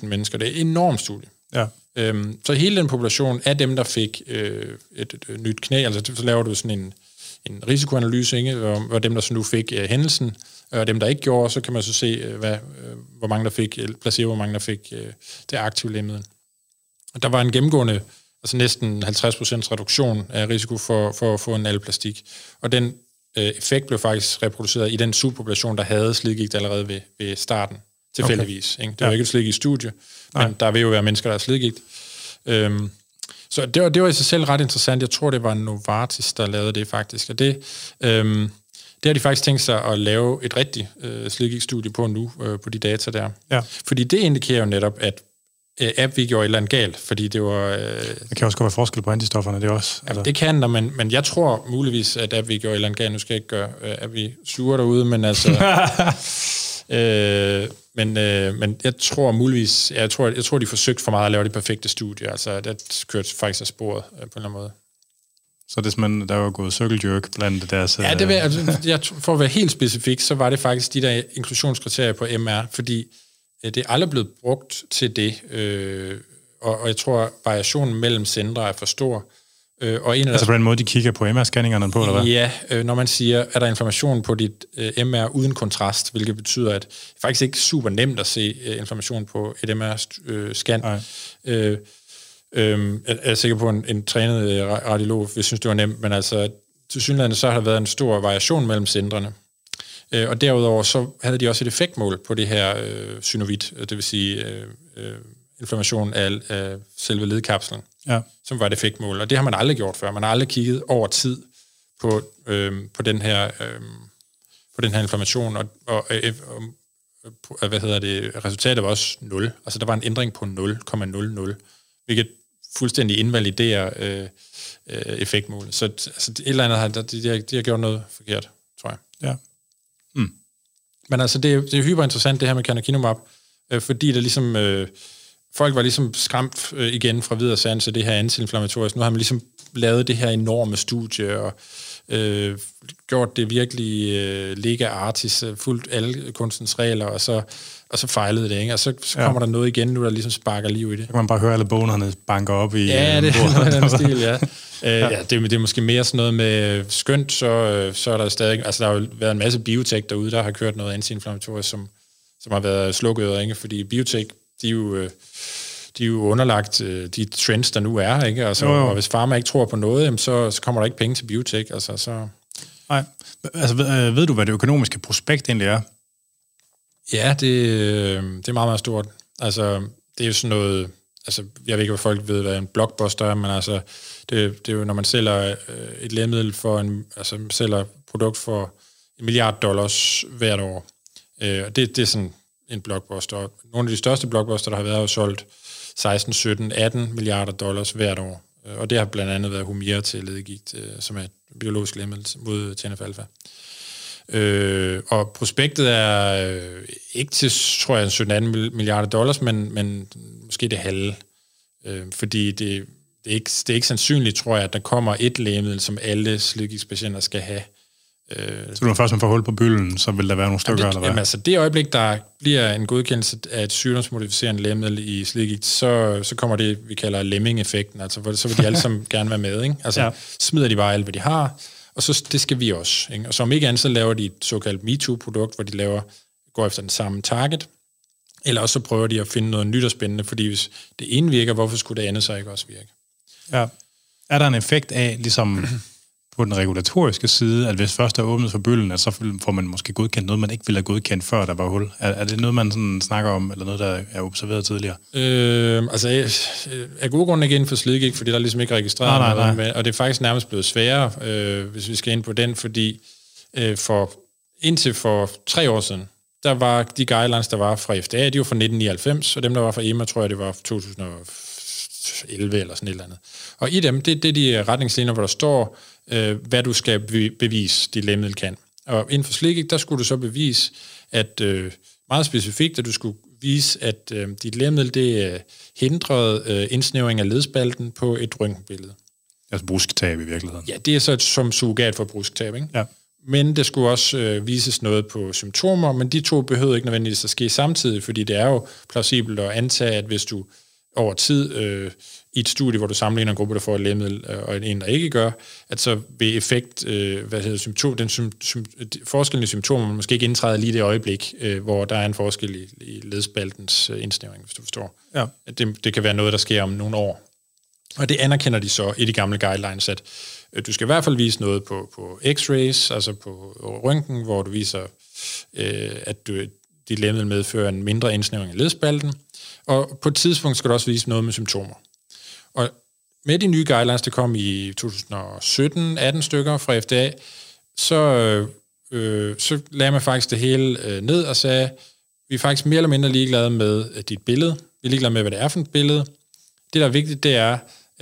25.000 mennesker. Det er et enormt studie. Ja. Øhm, så hele den population af dem, der fik øh, et, et, et nyt knæ, altså så laver du sådan en, en risikoanalyse, ikke, hvor, hvor dem, der så nu fik øh, hændelsen, og dem, der ikke gjorde, så kan man så se, øh, hvad, øh, hvor mange der fik placebo, hvor mange der fik øh, det aktive lægemiddel. Der var en gennemgående, altså næsten 50% reduktion af risiko for, for at få en alplastik. Og den øh, effekt blev faktisk reproduceret i den subpopulation, der havde slidgigt allerede ved, ved starten, tilfældigvis. Okay. Ikke? Det var ja. ikke et slidgigt studie, men Nej. der vil jo være mennesker, der er slidgigt. Øhm, så det var, det var i sig selv ret interessant. Jeg tror, det var Novartis, der lavede det faktisk. Og det, øhm, det har de faktisk tænkt sig at lave et rigtigt øh, slidgigt-studie på nu, øh, på de data der. Ja. Fordi det indikerer jo netop, at øh, app vi gjorde et eller andet galt, fordi det var... Øh, det kan også være forskel på antistofferne, det også. Altså. Det kan der, men, men jeg tror muligvis, at app vi gjorde et eller andet galt. Nu skal jeg ikke gøre øh, at vi sure derude, men altså... øh, men, øh, men jeg tror muligvis, jeg tror, jeg tror, de forsøgte for meget at lave det perfekte studie. Altså, det kørte faktisk af sporet øh, på en eller anden måde. Så det man, der var gået circle jerk blandt deres... Ja, det vil, altså, jeg, for at være helt specifik, så var det faktisk de der inklusionskriterier på MR, fordi øh, det er aldrig blevet brugt til det, øh, og, og jeg tror, variationen mellem centre er for stor. Øh, og en af altså på den måde, de kigger på MR-scanningerne på, eller hvad? Ja, øh, når man siger, er der information på dit øh, MR uden kontrast, hvilket betyder, at det er faktisk ikke super nemt at se øh, information på et MR-scan. Øh, øh, jeg er sikker på, at en, en trænet øh, radiolog vil synes, det var nemt, men altså til synligheden så har der været en stor variation mellem centrene. Øh, og derudover så havde de også et effektmål på det her øh, synovit, det vil sige øh, øh, inflammation af, af selve ledkapslen, ja. som var et effektmål. Og det har man aldrig gjort før. Man har aldrig kigget over tid på, øh, på, den, her, øh, på den her inflammation, og, og, øh, og hvad hedder det, resultatet var også 0. Altså der var en ændring på 0,00, hvilket fuldstændig invaliderer øh, øh, effektmålet. Så altså, et eller andet har, de, de, har, de har gjort noget forkert, tror jeg. Ja. Mm. Men altså, det, det er hyper interessant, det her med canakinumab, øh, fordi det ligesom... Øh, folk var ligesom skræmt øh, igen fra videre sans af det her antiinflammatorisk. Nu har man ligesom lavet det her enorme studie, og øh, gjort det virkelig øh, lega artis, øh, fuldt alle kunstens regler, og så, og så fejlede det, ikke? Og så, så kommer ja. der noget igen nu, der ligesom sparker liv i det. Så kan man bare høre alle bonerne banker op i... Ja, det er af stil, ja. ja. ja det, det er måske mere sådan noget med skønt, så, øh, så er der stadig... Altså, der har jo været en masse biotek derude, der har kørt noget antiinflammatorisk, som, som har været slukket, ikke? Fordi biotek, de er jo... Øh, de er jo underlagt øh, de trends, der nu er, ikke? Altså, jo, jo. og hvis farma ikke tror på noget, jamen, så, så kommer der ikke penge til biotek, altså så... Nej, altså ved, øh, ved du, hvad det økonomiske prospekt egentlig er? Ja, det, det er meget, meget stort. Altså, det er jo sådan noget... Altså, jeg ved ikke, hvad folk ved, hvad en blockbuster er, men altså, det, det er jo, når man sælger et lægemiddel for en... Altså, sælger produkt for en milliard dollars hvert år. Øh, det, det er sådan en blockbuster. Nogle af de største blockbuster, der har været, har solgt 16, 17, 18 milliarder dollars hvert år. Øh, og det har blandt andet været Humira til ledegigt, øh, som er et biologisk lægemiddel mod TNF-alpha. Øh, og prospektet er øh, ikke til, tror jeg, 17 milliarder dollars, men, men måske det halve. Øh, fordi det, det, er ikke, det er ikke sandsynligt, tror jeg, at der kommer et lægemiddel, som alle slidgigtspatienter skal have. Øh, så når først man får hul på bylden, så vil der være nogle stykker, det, eller hvad? Jamen altså, det øjeblik, der bliver en godkendelse af et sygdomsmodificerende lægemiddel i slidgigt, så, så kommer det, vi kalder lemming-effekten, altså så vil de alle sammen gerne være med, ikke? Altså, ja. smider de bare alt, hvad de har, og så det skal vi også. Ikke? Og som ikke andet, så laver de et såkaldt MeToo-produkt, hvor de laver, går efter den samme target, eller også så prøver de at finde noget nyt og spændende, fordi hvis det ene virker, hvorfor skulle det andet så ikke også virke? Ja. Er der en effekt af, ligesom på den regulatoriske side, at hvis først der er åbnet for bølgen, at så får man måske godkendt noget, man ikke ville have godkendt før der var hul? Er, er det noget, man sådan snakker om, eller noget, der er observeret tidligere? Øh, altså, af gode grunde ikke inden for slidgigt, fordi der er ligesom ikke registreret nej, nej, nej. Noget, og det er faktisk nærmest blevet sværere, øh, hvis vi skal ind på den, fordi øh, for indtil for tre år siden, der var de guidelines, der var fra FDA, de var fra 1999, og dem, der var fra EMA, tror jeg, det var 2011 eller sådan et eller andet. Og i dem, det, det er de retningslinjer, hvor der står, øh, hvad du skal bevise, dit lægemiddel kan. Og inden for slikket, der skulle du så bevise, at øh, meget specifikt, at du skulle vise, at øh, dit lægemiddel, det øh, hindrede øh, indsnævring af ledspalten på et røntgenbillede. Altså brusktab i virkeligheden. Ja, det er så et, som surrogat for brusktab, ikke? Ja. Men det skulle også øh, vises noget på symptomer, men de to behøvede ikke nødvendigvis at ske samtidig, fordi det er jo plausibelt at antage, at hvis du over tid øh, i et studie, hvor du sammenligner en gruppe, der får et lægemiddel, øh, og en, der ikke gør, at så vil effekt, øh, hvad hedder symptom, den sym, sym, forskellen i symptomer måske ikke indtræde lige det øjeblik, øh, hvor der er en forskel i, i ledspaltens øh, indsnævring, hvis du forstår. Ja. At det, det kan være noget, der sker om nogle år. Og det anerkender de så i de gamle guidelines, at øh, du skal i hvert fald vise noget på, på x-rays, altså på røntgen, hvor du viser, øh, at du, dit lægemiddel medfører en mindre indsnævring af ledspalten, og på et tidspunkt skal du også vise noget med symptomer. Og med de nye guidelines, der kom i 2017, 18 stykker fra FDA, så, øh, så lagde man faktisk det hele øh, ned og sagde, vi er faktisk mere eller mindre ligeglade med øh, dit billede. Vi er ligeglade med, hvad det er for et billede. Det, der er vigtigt, det er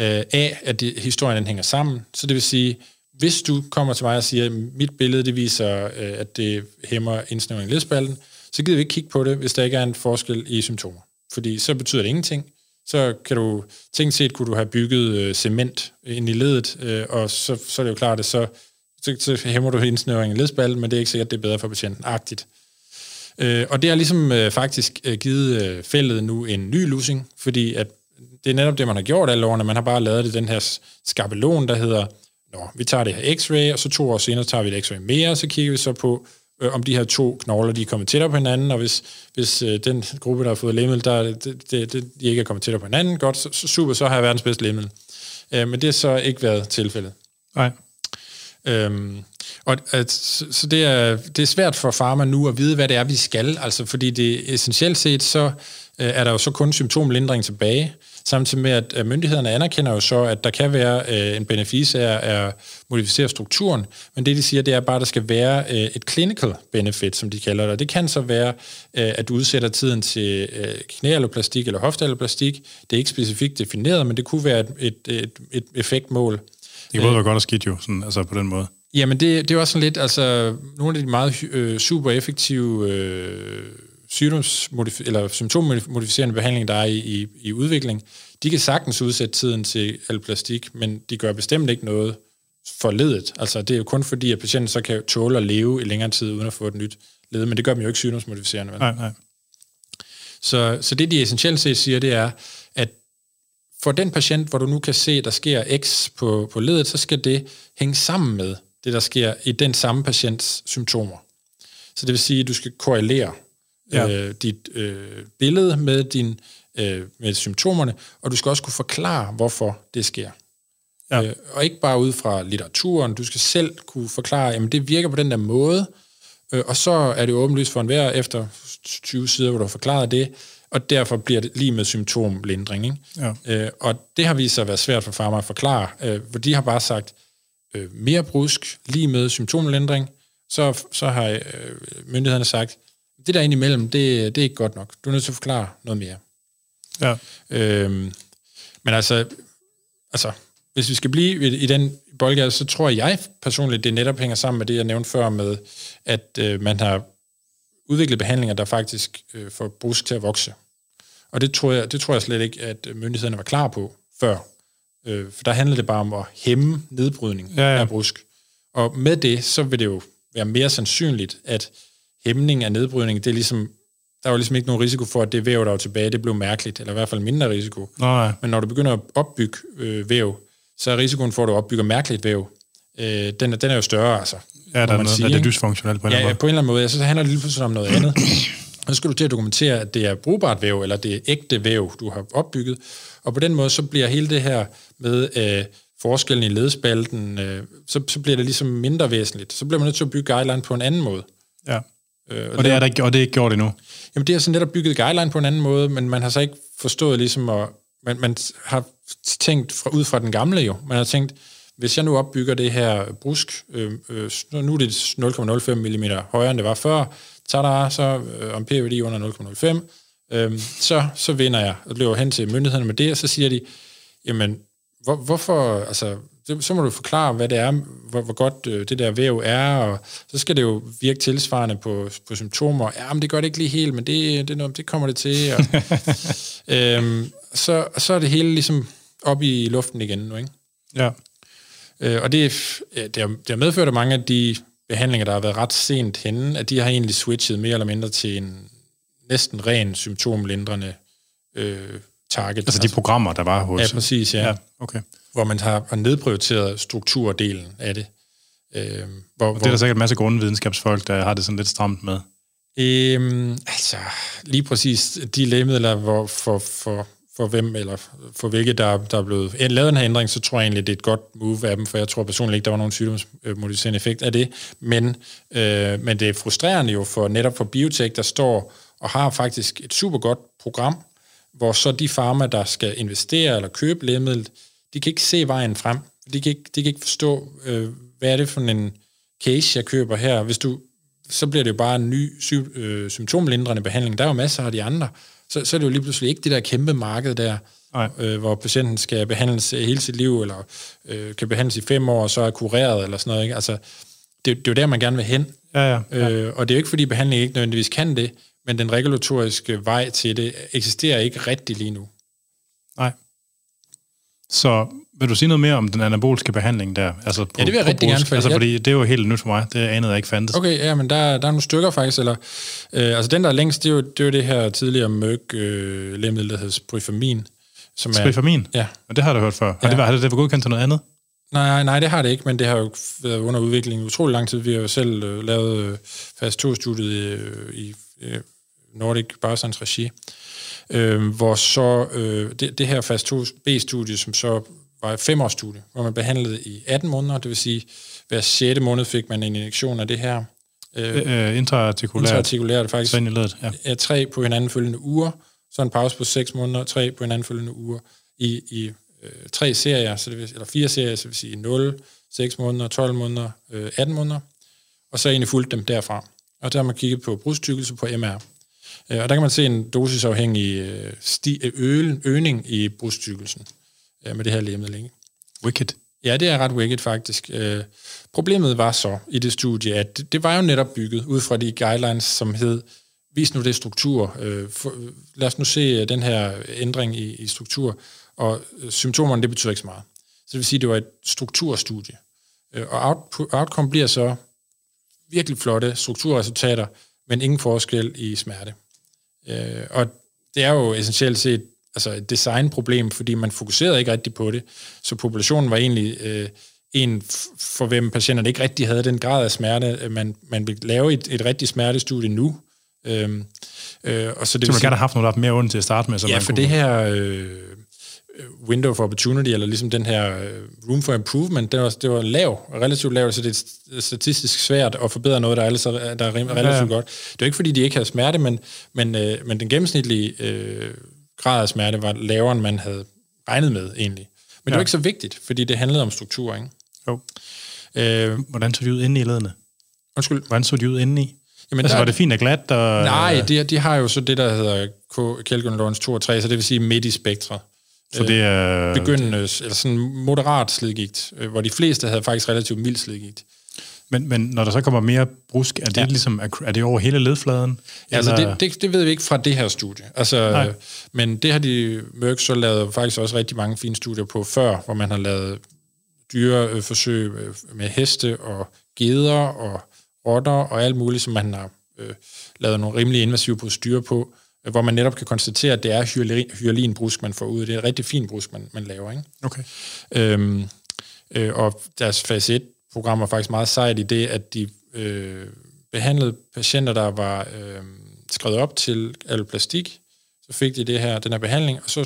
øh, A, at det, historien den hænger sammen. Så det vil sige, hvis du kommer til mig og siger, at mit billede det viser, øh, at det hæmmer indsnævring i ledspalten, så gider vi ikke kigge på det, hvis der ikke er en forskel i symptomer. Fordi så betyder det ingenting så kan du, tænkt set kunne du have bygget øh, cement ind i ledet, øh, og så, så er det jo klart, at så, så, så hæmmer du indsnøringen i ledspalten, men det er ikke sikkert, at det er bedre for patienten. Agtigt. Øh, og det har ligesom øh, faktisk øh, givet øh, fældet nu en ny losing, fordi at det er netop det, man har gjort alle årene. Man har bare lavet det den her skabelon, der hedder, Nå, vi tager det her x-ray, og så to år senere tager vi et x-ray mere, og så kigger vi så på, øh, om de her to knogler, de er kommet tættere på hinanden, og hvis, hvis øh, den gruppe, der har fået lægemiddel, der, det, det, det, de ikke er kommet tættere på hinanden, godt, så, så super, så har jeg verdens bedste lægemiddel. Øh, men det har så ikke været tilfældet. Nej. Øhm, og at, så det er, det er svært for farma nu at vide, hvad det er, vi skal, altså fordi det essentielt set, så øh, er der jo så kun symptomlindring tilbage, samtidig med, at myndighederne anerkender jo så, at der kan være øh, en benefice af at modificere strukturen, men det de siger, det er bare, at der skal være øh, et clinical benefit, som de kalder det, og det kan så være, øh, at du udsætter tiden til øh, eller hoftealloplastik. Det er ikke specifikt defineret, men det kunne være et, et, et, et effektmål. Det kan både være godt og skidt jo, sådan, altså på den måde. Jamen, det, det er også sådan lidt, altså, nogle af de meget øh, super effektive øh, sygdomsmodif- eller symptommodificerende behandling, der er i, i, i udvikling, de kan sagtens udsætte tiden til alplastik, men de gør bestemt ikke noget for ledet. Altså, det er jo kun fordi, at patienten så kan tåle at leve i længere tid, uden at få et nyt led, men det gør dem jo ikke sygdomsmodificerende. Vel? Nej, nej. Så, så det, de essentielt set siger, det er, at for den patient, hvor du nu kan se, der sker X på, på ledet, så skal det hænge sammen med det, der sker i den samme patients symptomer. Så det vil sige, at du skal korrelere ja. øh, dit øh, billede med, din, øh, med symptomerne, og du skal også kunne forklare, hvorfor det sker. Ja. Øh, og ikke bare ud fra litteraturen, du skal selv kunne forklare, at det virker på den der måde, øh, og så er det åbenlyst for enhver efter 20 sider, hvor du har forklaret det, og derfor bliver det lige med symptomlindring. Ikke? Ja. Øh, og det har vist sig at være svært for farmer at forklare, øh, for de har bare sagt, øh, mere brusk, lige med symptomlindring, så, så har øh, myndighederne sagt, det der ind imellem, det, det er ikke godt nok. Du er nødt til at forklare noget mere. Ja. Øhm, men altså, altså, hvis vi skal blive i, i den boldgade, så tror jeg personligt, det netop hænger sammen med det, jeg nævnte før med, at øh, man har udviklet behandlinger, der faktisk øh, får brusk til at vokse. Og det tror, jeg, det tror jeg slet ikke, at myndighederne var klar på før. Øh, for der handler det bare om at hæmme nedbrydning ja, ja. af brusk. Og med det, så vil det jo være mere sandsynligt, at hæmning af nedbrydning, det er ligesom, der var ligesom ikke nogen risiko for, at det væv, der var tilbage, det blev mærkeligt, eller i hvert fald mindre risiko. Nej. Men når du begynder at opbygge øh, væv, så er risikoen for, at du opbygger mærkeligt væv, øh, den, den er jo større, altså. Ja, der er, noget, sige, er det dysfunktionelt på en ja, eller anden måde. Ja, på en eller anden måde. Ja, så handler det lige pludselig om noget andet. så skal du til at dokumentere, at det er brugbart væv, eller det er ægte væv, du har opbygget. Og på den måde, så bliver hele det her med øh, forskellen i ledspalten, øh, så, så bliver det ligesom mindre væsentligt. Så bliver man nødt til at bygge guideline på en anden måde. Ja. Øh, og, og, det er der, og det er ikke gjort endnu? Jamen, det er sådan netop bygget guideline på en anden måde, men man har så ikke forstået ligesom, at man, man har tænkt fra, ud fra den gamle jo. Man har tænkt, hvis jeg nu opbygger det her brusk, øh, øh, nu er det 0,05 mm højere, end det var før, så der så øh, om p-værdi under 0,05, øh, så, så vinder jeg og løber hen til myndighederne med det, og så siger de, jamen, hvor, hvorfor, altså, det, så må du forklare, hvad det er, hvor, hvor godt øh, det der væv er, og så skal det jo virke tilsvarende på, på symptomer. Ja, men det gør det ikke lige helt, men det, det, det kommer det til. Og, øhm, så, så er det hele ligesom op i luften igen nu, ikke? Ja. Øh, og det, det, har, det har medført, at mange af de behandlinger, der har været ret sent henne, at de har egentlig switchet mere eller mindre til en næsten ren symptomlindrende øh, target. Altså de programmer, der var hos... Ja, præcis, ja. ja okay. Hvor man har, nedprioriteret strukturdelen af det. Øh, hvor, og det er der sikkert en masse grundvidenskabsfolk, der har det sådan lidt stramt med. Øhm, altså, lige præcis de lægemidler, hvor for, for for hvem eller for hvilke, der, der er blevet lavet en her ændring, så tror jeg egentlig, det er et godt move af dem, for jeg tror personligt ikke, der var nogen sygdomsmodificerende effekt af det. Men, øh, men det er frustrerende jo for netop for biotech, der står og har faktisk et super godt program, hvor så de farmer, der skal investere eller købe lægemidlet, de kan ikke se vejen frem. De kan ikke, de kan ikke forstå, øh, hvad er det for en case, jeg køber her. Hvis du, så bliver det jo bare en ny sy- øh, symptomlindrende behandling. Der er jo masser af de andre så, så er det jo lige pludselig ikke det der kæmpe marked der, øh, hvor patienten skal behandles hele sit liv, eller øh, kan behandles i fem år, og så er kureret, eller sådan noget. Ikke? Altså, det, det er jo der, man gerne vil hen. Ja, ja, ja. Øh, og det er jo ikke, fordi behandling ikke nødvendigvis kan det, men den regulatoriske vej til det eksisterer ikke rigtig lige nu. Nej. Så vil du sige noget mere om den anaboliske behandling der? Altså på, ja, det vil jeg rigtig gerne. Altså, fordi det er jo helt nyt for mig. Det anede jeg ikke fandtes. Okay, ja, men der, der er nogle stykker faktisk. Eller, øh, altså den, der er længst, det er jo det, er jo det her tidligere møg øh, lægemiddel, der hedder Sprifamin. Som er, Sprifamin? Ja. Og det har du hørt før. Ja. Har, det, har det været godkendt til noget andet? Nej, nej, det har det ikke, men det har jo været under udvikling i utrolig lang tid. Vi har jo selv øh, lavet øh, fast 2-studiet øh, i øh, Nordic Bioscience Regi, øh, hvor så øh, det, det her fast 2B-studie, som så var et femårsstudie, hvor man behandlede i 18 måneder, det vil sige, hver 6. måned fik man en injektion af det her. Øh, øh, intraartikulært. Intraartikulært, faktisk. Ledet, ja. ja. Tre på hinanden følgende uger, så en pause på 6 måneder, tre på hinanden følgende uger, i, i øh, tre serier, så det vil, eller fire serier, så det vil sige 0, 6 måneder, 12 måneder, øh, 18 måneder, og så egentlig fulgt dem derfra. Og der har man kigget på brudstykkelse på MR. Øh, og der kan man se en dosisafhængig øh, sti, øh, øgning i brudstykkelsen med det her lægemiddel. Ikke? Wicked. Ja, det er ret wicked faktisk. Problemet var så i det studie, at det, var jo netop bygget ud fra de guidelines, som hed, vis nu det struktur. Lad os nu se den her ændring i, i struktur. Og symptomerne, det betyder ikke så meget. Så det vil sige, at det var et strukturstudie. og out, outcome bliver så virkelig flotte strukturresultater, men ingen forskel i smerte. Og det er jo essentielt set altså et designproblem, fordi man fokuserede ikke rigtigt på det. Så populationen var egentlig øh, en, for hvem patienterne ikke rigtig havde den grad af smerte. Man, man vil lave et, et rigtigt smertestudie nu. Øhm, øh, og så det så man gerne have haft noget, der mere ondt til at starte med. Så ja, man for kunne... det her øh, window for opportunity, eller ligesom den her øh, room for improvement, det var, det var lav, relativt lav, så det er statistisk svært at forbedre noget, der er, altså, der er relativt ja, ja. godt. Det er ikke, fordi de ikke havde smerte, men, men, øh, men den gennemsnitlige øh, grad af smerte var lavere, end man havde regnet med egentlig. Men ja. det var ikke så vigtigt, fordi det handlede om struktur, ikke? Jo. Øh, Hvordan så de ud inde i ledene? Undskyld? Hvordan så de ud inde i? Jamen, altså, der, var det fint og glat? Og, nej, de, de har jo så det, der hedder Kelvin Lawrence 2 og 3, så det vil sige midt i spektret. Så det er... Begyndende, eller sådan moderat slidgigt, øh, hvor de fleste havde faktisk relativt mild slidgigt. Men, men når der så kommer mere brusk, er det ja. ligesom er det over hele ledfladen? Ja, altså det, det, det ved vi ikke fra det her studie. Altså, men det har de Merck så lavet faktisk også rigtig mange fine studier på før, hvor man har lavet dyreforsøg med heste og geder og rotter og alt muligt, som man har øh, lavet nogle rimelig invasive procedurer på, hvor man netop kan konstatere, at det er hyalinbrusk, man får ud. Det er et rigtig fint brusk, man, man laver. Ikke? Okay. Øhm, øh, og deres fase 1 program var faktisk meget sejt i det, at de øh, behandlede patienter, der var øh, skrevet op til alplastik, så fik de det her, den her behandling, og så,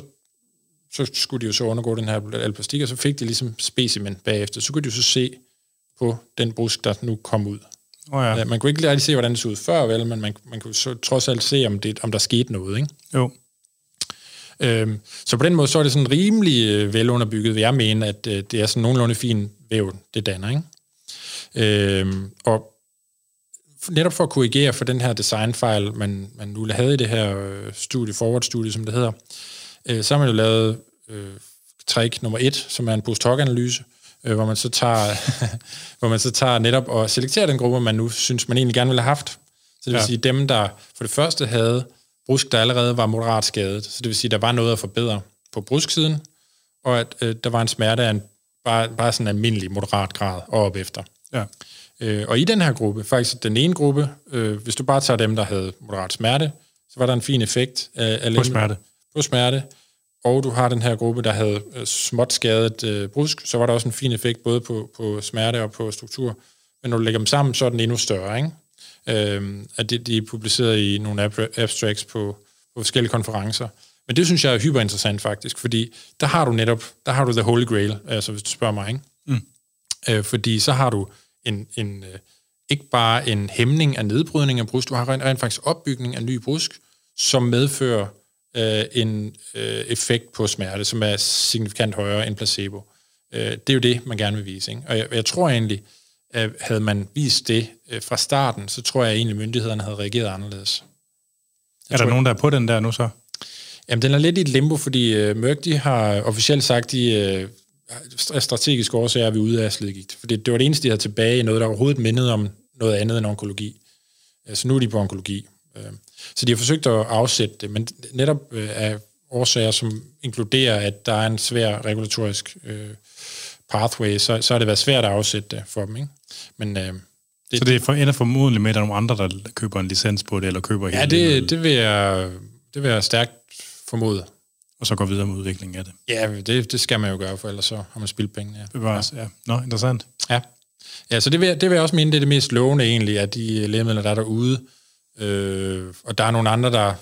så skulle de jo så undergå den her alplastik, og så fik de ligesom specimen bagefter. Så kunne de jo så se på den brusk, der nu kom ud. Oh ja. Man kunne ikke rigtig se, hvordan det så ud før, vel, men man, man kunne så trods alt se, om, det, om der skete noget. Ikke? Jo. Øhm, så på den måde, så er det sådan rimelig øh, velunderbygget, vil jeg mene, at øh, det er sådan nogenlunde fin væv, det danner. Ikke? Øhm, og netop for at korrigere for den her designfejl, man, man nu havde i det her øh, studie, forward-studie, som det hedder, øh, så har man jo lavet øh, trick nummer et, som er en post-hoc-analyse, øh, hvor man så tager hvor man så tager netop og selekterer den gruppe, man nu synes, man egentlig gerne ville have haft. Så det vil ja. sige dem, der for det første havde brusk, der allerede var moderat skadet. Så det vil sige, der var noget at forbedre på brusksiden, og at øh, der var en smerte af en bare, bare sådan en almindelig moderat grad og op efter. Ja. Øh, og i den her gruppe, faktisk den ene gruppe, øh, hvis du bare tager dem, der havde moderat smerte, så var der en fin effekt af, af på smerte. På smerte. Og du har den her gruppe, der havde øh, småt skadet øh, brusk, så var der også en fin effekt både på, på smerte og på struktur. Men når du lægger dem sammen, så er den endnu større. Ikke? Øh, at de, de er publiceret i nogle abstracts på, på forskellige konferencer. Men det synes jeg er hyperinteressant faktisk, fordi der har du netop, der har du the holy grail, altså hvis du spørger mig, ikke? Mm. Øh, fordi så har du en, en, øh, ikke bare en hæmning af nedbrydning af brusk, du har rent, rent faktisk opbygning af ny brusk, som medfører øh, en øh, effekt på smerte, som er signifikant højere end placebo. Øh, det er jo det, man gerne vil vise. Ikke? Og jeg, jeg tror egentlig, at havde man vist det øh, fra starten, så tror jeg egentlig, at myndighederne havde reageret anderledes. Jeg er der tror, nogen, der er på den der nu så? Jamen, den er lidt i et limbo, fordi øh, Merck, de har officielt sagt, de øh, af strategiske årsager er vi ude af slidgigt. For det, det var det eneste, de havde tilbage i noget, der overhovedet mindede om noget andet end onkologi. Så nu er de på onkologi. Så de har forsøgt at afsætte det, men netop øh, af årsager, som inkluderer, at der er en svær regulatorisk øh, pathway, så, så har det været svært at afsætte det for dem. Ikke? Men, øh, det, så det er for, ender formodentlig med, at der er nogle andre, der køber en licens på det, eller køber Ja, det, det, vil jeg, det vil jeg stærkt formode og så gå videre med udviklingen af det. Ja, det, det skal man jo gøre, for ellers så har man spildt penge. Ja. Bevares, ja. Nå, interessant. Ja. Ja, så det vil, det vil jeg også mene, det er det mest lovende egentlig, at de lægemidler, der er derude, øh, og der er nogle andre, der,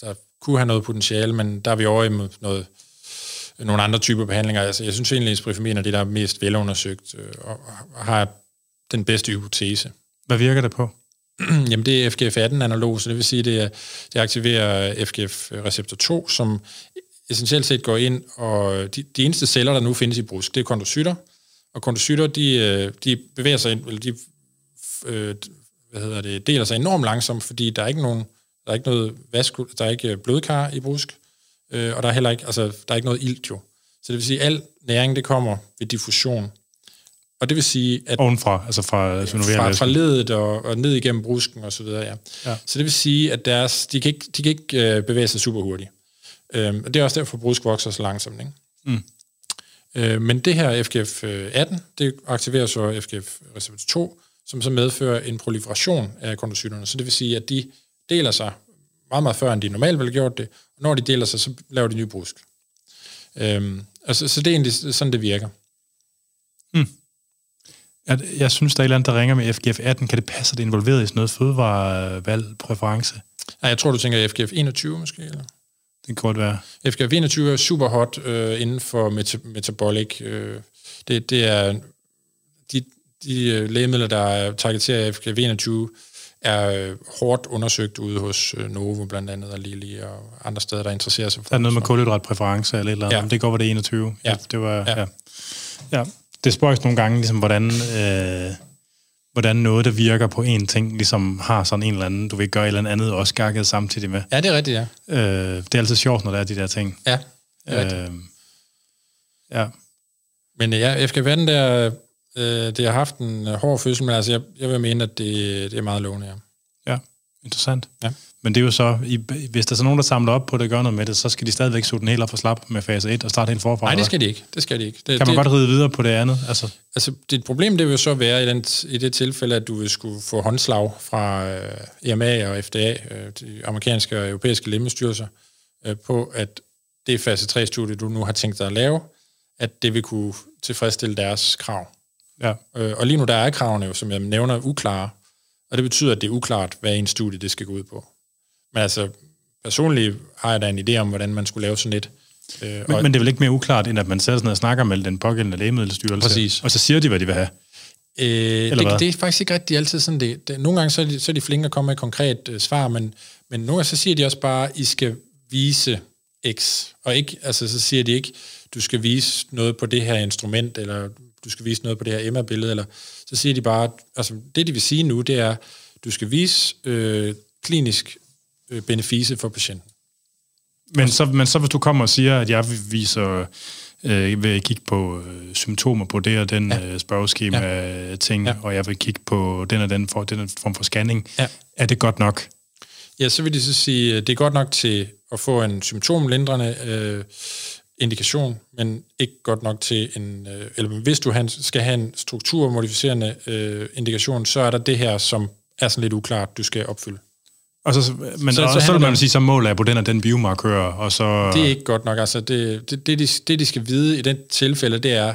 der kunne have noget potentiale, men der er vi over i noget, nogle andre typer behandlinger. Altså, jeg synes egentlig, at Sprifamin er det, der er mest velundersøgt, øh, og har den bedste hypotese. Hvad virker det på? Jamen det er FGF18-analog, så det vil sige, at det, det aktiverer FGF-receptor 2, som essentielt set går ind, og de, de eneste celler, der nu findes i brusk, det er kondocytter, og kondocytter, de, øh, de bevæger sig, eller de øh, hvad hedder det, deler sig enormt langsomt, fordi der er ikke nogen, der er ikke noget vaskul, der er ikke blodkar i brusk, øh, og der er heller ikke, altså, der er ikke noget ilt jo. Så det vil sige, at al næring, det kommer ved diffusion. Og det vil sige, at Ovenfra, altså fra fra, fra ledet og, og ned igennem brusken og så videre, ja. Ja. Så det vil sige, at deres, de kan ikke, de kan ikke øh, bevæge sig super hurtigt. Øhm, og det er også derfor, at brusk vokser så langsomt. Ikke? Mm. Øh, men det her FGF18, det aktiverer så FGF receptor 2, som så medfører en proliferation af kondocyterne. Så det vil sige, at de deler sig meget, meget før, end de normalt ville have gjort det. Og når de deler sig, så laver de ny brusk. Øhm, altså, så det er egentlig sådan, det virker. At, jeg synes, der er et eller andet, der ringer med FGF18. Kan det passe, at det er involveret i sådan noget fødevarevalgpræference? Ej, jeg tror, du tænker FGF21 måske? Eller? Det kan godt være. FGF21 er super hot øh, inden for meta- metabolic. Øh, det, det er de, de øh, lægemidler, der targeterer FGF21, er øh, hårdt undersøgt ude hos øh, Novo blandt andet, og Lilly og andre steder, der interesserer sig for Der er noget med det. kulhydratpræference eller et eller andet. Ja. Det går, var det 21. Ja. Det var, Ja. ja. ja. Det spørges nogle gange, ligesom, hvordan, øh, hvordan noget, der virker på en ting, ligesom har sådan en eller anden, du vil gøre et eller andet også gakket samtidig med. Ja, det er rigtigt, ja. Øh, det er altid sjovt, når der er de der ting. Ja, det er rigtigt. Øh, ja. Men ja, FGF18, der, øh, det har haft en øh, hård fødsel, men altså, jeg, jeg vil mene, at det, det er meget lovende, ja. Ja, interessant. Ja. Men det er jo så, i, hvis der er så nogen, der samler op på det og gør noget med det, så skal de stadigvæk suge den helt op for slap med fase 1 og starte helt forfra. Nej, det skal de ikke. Det skal de ikke. Det? Kan man det, godt ride videre på det andet? Altså, Altså, dit problem, det vil jo så være i, den, i det tilfælde, at du vil skulle få håndslag fra øh, EMA og FDA, øh, de amerikanske og europæiske lægemiddelstyrelser, øh, på, at det fase 3-studie, du nu har tænkt dig at lave, at det vil kunne tilfredsstille deres krav. Ja. Øh, og lige nu der er kravene jo, som jeg nævner, uklare, og det betyder, at det er uklart, hvad en studie det skal gå ud på. Men altså, personligt har jeg da en idé om, hvordan man skulle lave sådan et. Øh, Men, og, men det er vel ikke mere uklart, end at man sætter sig ned og snakker med den pågældende lægemiddelstyrelse, Præcis. og så siger de, hvad de vil have. Øh, hvad? det, det er faktisk ikke rigtig altid sådan det. det nogle gange så er, de, så er de flinke at komme med et konkret øh, svar, men, men nogle gange så siger de også bare, I skal vise X. Og ikke, altså, så siger de ikke, du skal vise noget på det her instrument, eller du skal vise noget på det her Emma-billede, eller så siger de bare, altså det de vil sige nu, det er, du skal vise øh, klinisk øh, benefice for patienten. Men så, men så hvis du kommer og siger, at jeg viser, øh, vil kigge på øh, symptomer på det og den ja. øh, spørgeskema ja. ting, Ja. ja. og jeg vil kigge på den og den, for, den form for scanning, Ja. er det godt nok? Ja, så vil de så sige, at det er godt nok til at få en symptomlindrende øh, indikation, men ikke godt nok til en... Øh, eller hvis du han- skal have en strukturmodificerende øh, indikation, så er der det her, som er sådan lidt uklart, du skal opfylde. Og så, men Så- så, så så, handler vil man sige, så måler jeg på den og den biomarkør, og så... Det er ikke godt nok. Altså, det, det, det, de, det, de skal vide i den tilfælde, det er,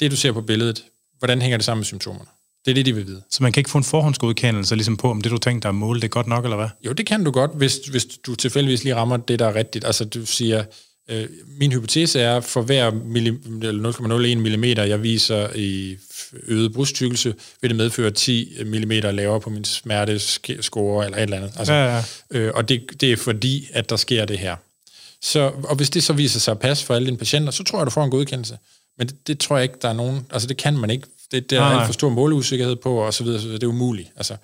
det du ser på billedet, hvordan hænger det sammen med symptomerne? Det er det, de vil vide. Så man kan ikke få en forhåndsgodkendelse ligesom på, om det du tænker dig at måle, det er godt nok, eller hvad? Jo, det kan du godt, hvis, hvis du tilfældigvis lige rammer det, der er rigtigt. Altså, du siger, øh, min hypotese er, for hver milli- eller 0,01 mm, jeg viser i øget brysttykkelse, vil det medføre 10 mm lavere på min smertescore eller et eller andet. Altså, Ja, ja. Øh, og det, det er fordi, at der sker det her. Så, og hvis det så viser sig at passe for alle dine patienter, så tror jeg, du får en godkendelse. Men det, det tror jeg ikke, der er nogen... Altså, det kan man ikke. Det, det er alt nej. for stor måleusikkerhed på, og så videre, så videre. Det er umuligt. Altså,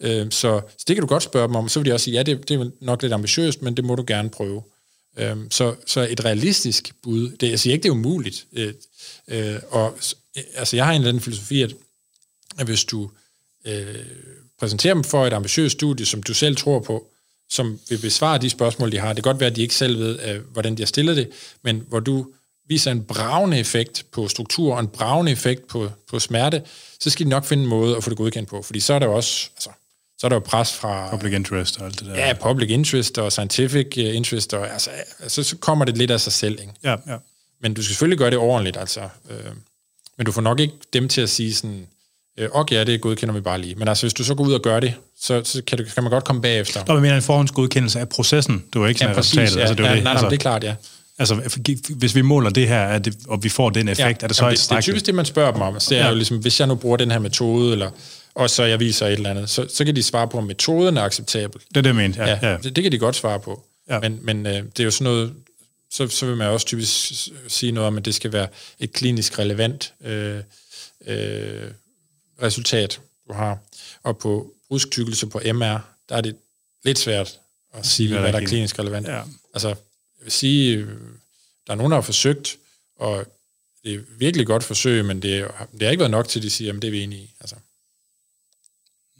øh, så, så det kan du godt spørge dem om. Så vil de også sige, ja, det, det er nok lidt ambitiøst, men det må du gerne prøve. Øh, så, så et realistisk bud, det, jeg siger ikke, det er umuligt. Øh, øh, og øh, altså, jeg har en eller anden filosofi, at, at hvis du øh, præsenterer dem for et ambitiøst studie, som du selv tror på, som vil besvare de spørgsmål, de har. Det kan godt være, at de ikke selv ved, øh, hvordan de har stillet det, men hvor du viser en bravende effekt på struktur og en bravende effekt på, på smerte, så skal de nok finde en måde at få det godkendt på. Fordi så er der jo også altså, så er der jo pres fra Public interest og alt det der. ja, public interest og scientific interest, og altså, altså, så kommer det lidt af sig selv. Ikke? ja, ja. Men du skal selvfølgelig gøre det ordentligt, altså. Øh, men du får nok ikke dem til at sige sådan, øh, ja, det godkender vi bare lige. Men altså, hvis du så går ud og gør det, så, så kan, du, kan man godt komme bagefter. Nå, men mener en forhåndsgodkendelse af processen. Det var ikke sådan Ja, ja, præcis. resultatet. Ja, altså, det ja, det. nej, altså, det er klart, ja. altså, hvis vi måler det her, er det, og vi får den effekt, er det så Jamen, et det, det er typisk det, man spørger dem om. Altså, det er Ja. jo ligesom, hvis jeg nu bruger den her metode, eller, og så jeg viser et eller andet, så, så kan de svare på, om metoden er acceptabel. Det er det, jeg mente. Ja, Ja, ja. Det, det kan de godt svare på. Ja. Men, men øh, det er jo sådan noget, så, så vil man også typisk sige noget om, at det skal være et klinisk relevant øh, øh, resultat, du har. Og på brysttykkelse på MR, der er det lidt svært at sige, hvad hvad, der er klinisk relevant. Ja. Altså, jeg vil sige, øh, der er nogen, der har forsøgt at det er virkelig godt forsøg, men det, det har ikke været nok til, at de siger, at det er vi enige i. Altså.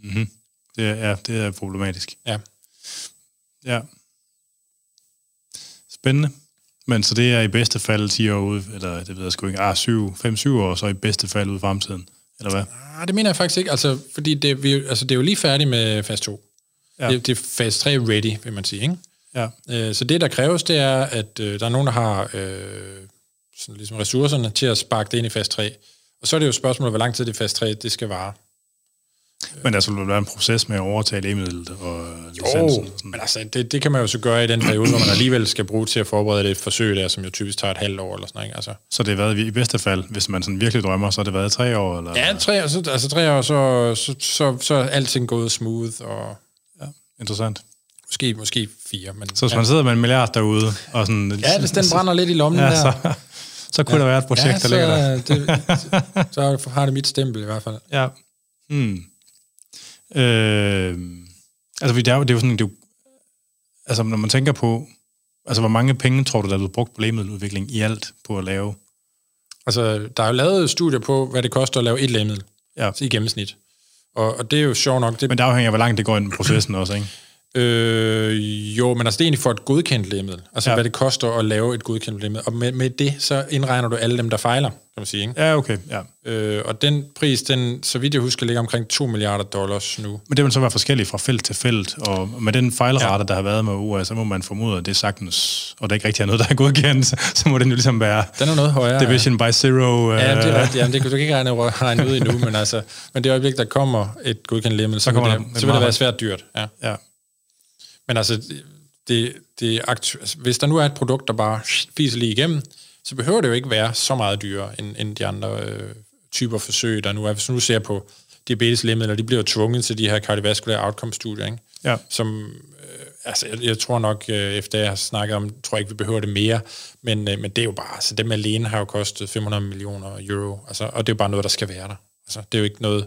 Mm-hmm. Det, er, ja, det er problematisk. Ja. Ja. Spændende. Men så det er i bedste fald 10 år ude, eller det ved jeg sgu ikke, ah, 7, 5-7 år, så i bedste fald ude i fremtiden, eller hvad? Nej, ah, det mener jeg faktisk ikke, altså, fordi det, vi, altså, det er jo lige færdigt med fase 2. Ja. Det, det er fase 3 ready, vil man sige, ikke? Ja. Øh, så det, der kræves, det er, at øh, der er nogen, der har øh, sådan ligesom ressourcerne til at sparke det ind i fase 3. Og så er det jo spørgsmålet, hvor lang tid det fase 3 det skal vare. Men altså, vil være en proces med at overtage lægemidlet og licensen? Jo, og men altså, det, det kan man jo så gøre i den periode, hvor man alligevel skal bruge til at forberede det forsøg der, som jo typisk tager et halvt år eller sådan noget. Altså. Så det har været i bedste fald, hvis man sådan virkelig drømmer, så har det været tre år? Eller? Ja, tre år, så, altså tre år, så, så, så, så er alting gået smooth. Og, ja, interessant. Måske, måske fire. Men, så hvis ja. man sidder med en milliard derude, og sådan... Ja, hvis den brænder lidt i lommen ja, der. Så, så kunne ja. der være et projekt, ja, der ligger der. Det, så har det mit stempel i hvert fald. Ja. Hmm. Øh, altså, det er jo, det er jo sådan, det er jo, altså, når man tænker på, altså, hvor mange penge tror du, der er blevet brugt på lægemiddeludvikling i alt på at lave? Altså, der er jo lavet studier på, hvad det koster at lave et lægemiddel ja. i gennemsnit. Og, og det er jo sjovt nok... Det... Men det afhænger af, hvor langt det går i processen også, ikke? Øh, jo, men altså det er egentlig for et godkendt lægemiddel. Altså ja. hvad det koster at lave et godkendt lægemiddel. Og med, med det, så indregner du alle dem, der fejler, kan man sige. Ikke? Ja, okay. Ja. Øh, og den pris, den, så vidt jeg husker, ligger omkring 2 milliarder dollars nu. Men det vil så være forskelligt fra felt til felt, og med den fejlrate, ja. der har været med UA, så må man formode, at det er sagtens, og der ikke rigtig er noget, der er godkendt, så må den jo ligesom være... Den er noget højere. Division ja. by zero. Ja, det er øh. rigtigt. Jamen, det kan du ikke regne, regne ud endnu, men altså, men det øjeblik, der kommer et godkendt lægemiddel, så, så, det, så vil det være svært dyrt. Ja. ja. Men altså, det, det aktu- altså, hvis der nu er et produkt, der bare fiser lige igennem, så behøver det jo ikke være så meget dyrere end, end de andre øh, typer forsøg, der nu er. Hvis nu ser på diabetes lægemidler, de bliver tvunget til de her cardiovascular outcome-studier, ikke? Ja. som øh, altså, jeg, jeg tror nok, øh, efter jeg har snakket om, tror jeg ikke, vi behøver det mere, men, øh, men det er jo bare, altså dem alene har jo kostet 500 millioner euro, altså, og det er jo bare noget, der skal være der. Altså, det er jo ikke noget,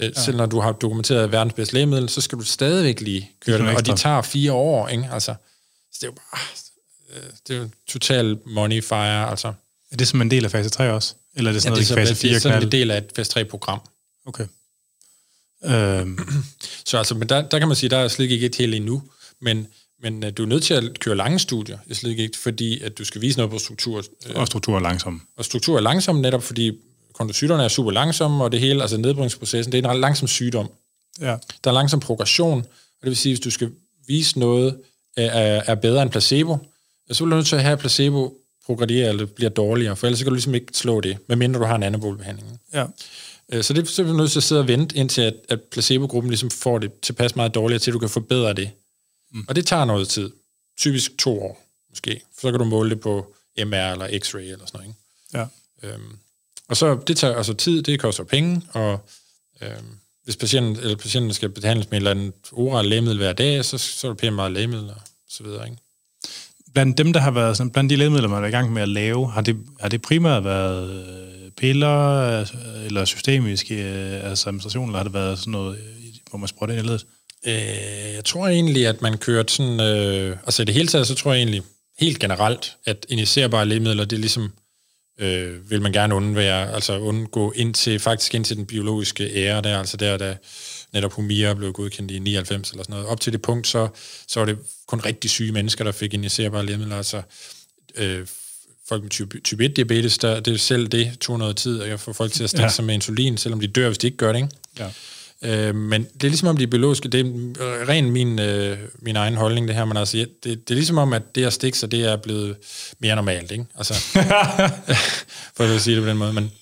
Øh, ja. Selv når du har dokumenteret verdens bedste lægemiddel, så skal du stadigvæk lige køre det, og de tager fire år, ikke? Altså, så det er jo bare, øh, det er jo total money fire, altså. Er det som en del af fase 3 også? Eller er det sådan ja, noget, det er, fase 4 Det er sådan en del af et fase 3-program. Okay. Øhm. så altså, men der, der kan man sige, der er slet ikke et helt endnu, men, men øh, du er nødt til at køre lange studier i slet ikke, fordi at du skal vise noget på struktur. og struktur er langsom. Og struktur er langsom netop, fordi kondocyterne er super langsomme, og det hele, altså nedbrydningsprocessen, det er en langsom sygdom. Ja. Der er langsom progression, og det vil sige, hvis du skal vise noget er, er bedre end placebo, så vil du nødt til at have placebo progredere eller bliver dårligere, for ellers kan du ligesom ikke slå det, medmindre du har en anabolbehandling. Ja. Øh, så det er du nødt til at sidde og vente, indtil at, at placebo-gruppen ligesom får det tilpas meget dårligere, til du kan forbedre det. Mm. Og det tager noget tid. Typisk to år, måske. Så kan du måle det på MR eller X-ray eller sådan noget. Ikke? Ja. Øhm, og så, det tager altså tid, det koster penge, og øh, hvis patienten, eller patienten skal behandles med et eller andet oral lægemiddel hver dag, så, så er det pænt meget lægemiddel og så videre, ikke? Blandt dem, der har været, sådan, blandt de lægemidler, man er i gang med at lave, har det, har det primært været øh, piller øh, eller systemiske øh, altså administration, eller har det været sådan noget, hvor man sprøjter ind i ledet? Øh, jeg tror egentlig, at man kørte sådan... Øh, altså i det hele taget, så tror jeg egentlig helt generelt, at injicerbare lægemidler, det er ligesom øh, vil man gerne undvære, altså undgå ind til, faktisk ind til den biologiske ære der, altså der, da netop Humira blev godkendt i 99 eller sådan noget. Op til det punkt, så, så var det kun rigtig syge mennesker, der fik injicerbare lægemidler, altså øh, folk med type, type 1 diabetes, der, det er selv det tog noget tid at få folk til at stikke ja. sig med insulin, selvom de dør, hvis de ikke gør det, ikke? Ja. Øh, men det er ligesom om de biologiske, det er ren min, øh, min egen holdning det her, men altså, det, det er ligesom om, at det at stikke sig, det er blevet mere normalt, ikke? Altså, for at sige det på den måde. Men,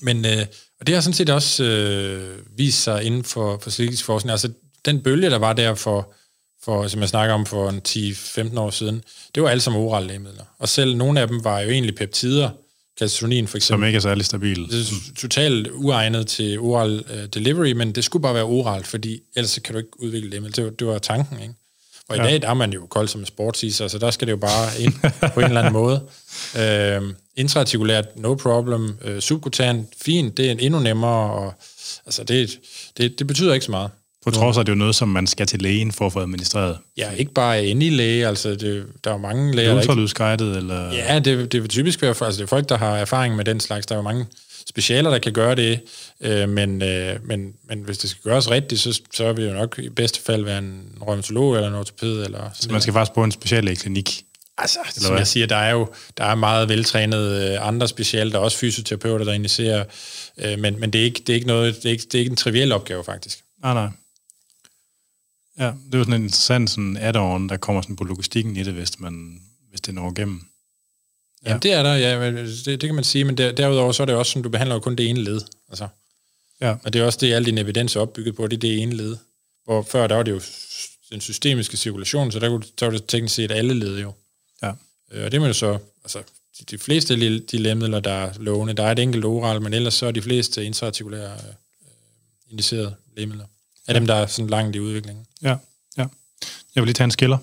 men øh, og det har sådan set også øh, vist sig inden for, for forskning. Altså, den bølge, der var der for, for, som jeg snakker om for en 10-15 år siden, det var alle som orale lægemidler. Og selv nogle af dem var jo egentlig peptider, calcitonin for eksempel. Som ikke er særlig stabil. Det er totalt uegnet til oral uh, delivery, men det skulle bare være oralt, fordi ellers kan du ikke udvikle det. Det var, det var tanken, ikke? Og i ja. dag der er man jo kold som en sportsiser, så der skal det jo bare ind på en eller anden måde. Uh, intraartikulært, no problem. Uh, subkutan, fint, det er endnu nemmere. Og, altså det, det, det betyder ikke så meget. På trods af, at det er noget, som man skal til lægen for at få administreret. Ja, ikke bare inde i læge, altså det, der er jo mange læger, der. Ultralydsguidet, eller... Ja, det, det vil typisk være, altså det er folk, der har erfaring med den slags. Der er jo mange specialer, der kan gøre det, øh, men, øh, men, men hvis det skal gøres rigtigt, så, så vil det jo nok i bedste fald være en rheumatolog eller en ortoped. Eller så man skal faktisk på en speciallægeklinik? Altså, Eller som jeg siger, der er jo der er meget veltrænede øh, andre specialer, der er også fysioterapeuter, der initierer, øh, men, men det, er ikke, det, er ikke noget, det, er ikke, det er ikke en triviel opgave, faktisk. Nej, nej. Ja, det er jo sådan en interessant sådan add-on, der kommer sådan på logistikken i det, hvis, man, hvis det når igennem. Ja. Jamen, det er der, ja, det, det kan man sige, men der, derudover så er det også sådan, du behandler jo kun det ene led. Altså. Ja. Og det er også det, al din evidens er opbygget på, det er det ene led. Hvor før, der var det jo den systemiske cirkulation, så der, der var det teknisk set alle led jo. Ja. Øh, og det er jo så, altså, de, de fleste de lægemidler, der er lovende, der er et enkelt oral, men ellers så er de fleste intraartikulære øh, indicerede lægemidler. Af dem, der er sådan langt i udviklingen. Ja, ja. Jeg vil lige tage en skiller.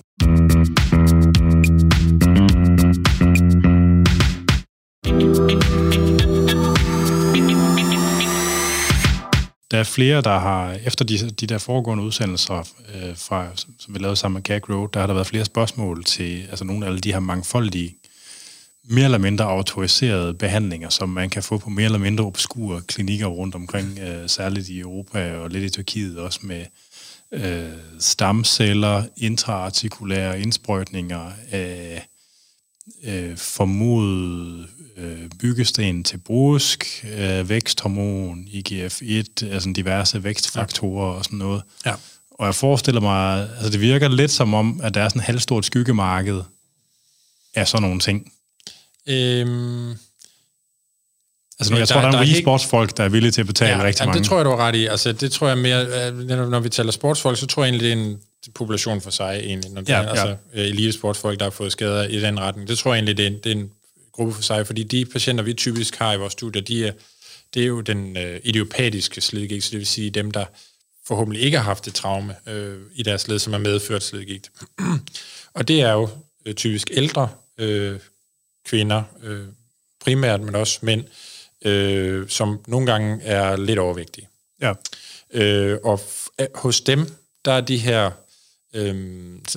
Der er flere, der har, efter de, de der foregående udsendelser, øh, fra, som vi lavede sammen med Gag Road, der har der været flere spørgsmål til altså nogle af alle de her mangfoldige, mere eller mindre autoriserede behandlinger, som man kan få på mere eller mindre obskure klinikker rundt omkring, øh, særligt i Europa og lidt i Tyrkiet også med øh, stamceller, intraartikulære indsprøjtninger af øh, formodet øh, byggesten til brusk, øh, væksthormon, IGF-1, altså diverse vækstfaktorer ja. og sådan noget. Ja. Og jeg forestiller mig, altså det virker lidt som om, at der er sådan et halvstort skyggemarked af sådan nogle ting. Øhm, Altså, jeg der, tror, der, der er nogle sportsfolk, der er villige til at betale ja, rigtig ja, mange. det tror jeg, du har ret i. Altså, det tror jeg mere, øh, når vi taler sportsfolk, så tror jeg egentlig, det er en population for sig, egentlig. Når det ja, er, altså, ja. elitesportsfolk, der har fået skader i den retning. Det tror jeg egentlig, det er, en, det er en gruppe for sig, fordi de patienter, vi typisk har i vores studie, de er, det er jo den øh, idiopatiske slidgigt, så det vil sige dem, der forhåbentlig ikke har haft et traume øh, i deres led, som er medført slidgigt. og det er jo øh, typisk ældre øh, kvinder, øh, primært, men også mænd, øh, som nogle gange er lidt overvægtige. Ja. Øh, og hos dem, der er de her, øh,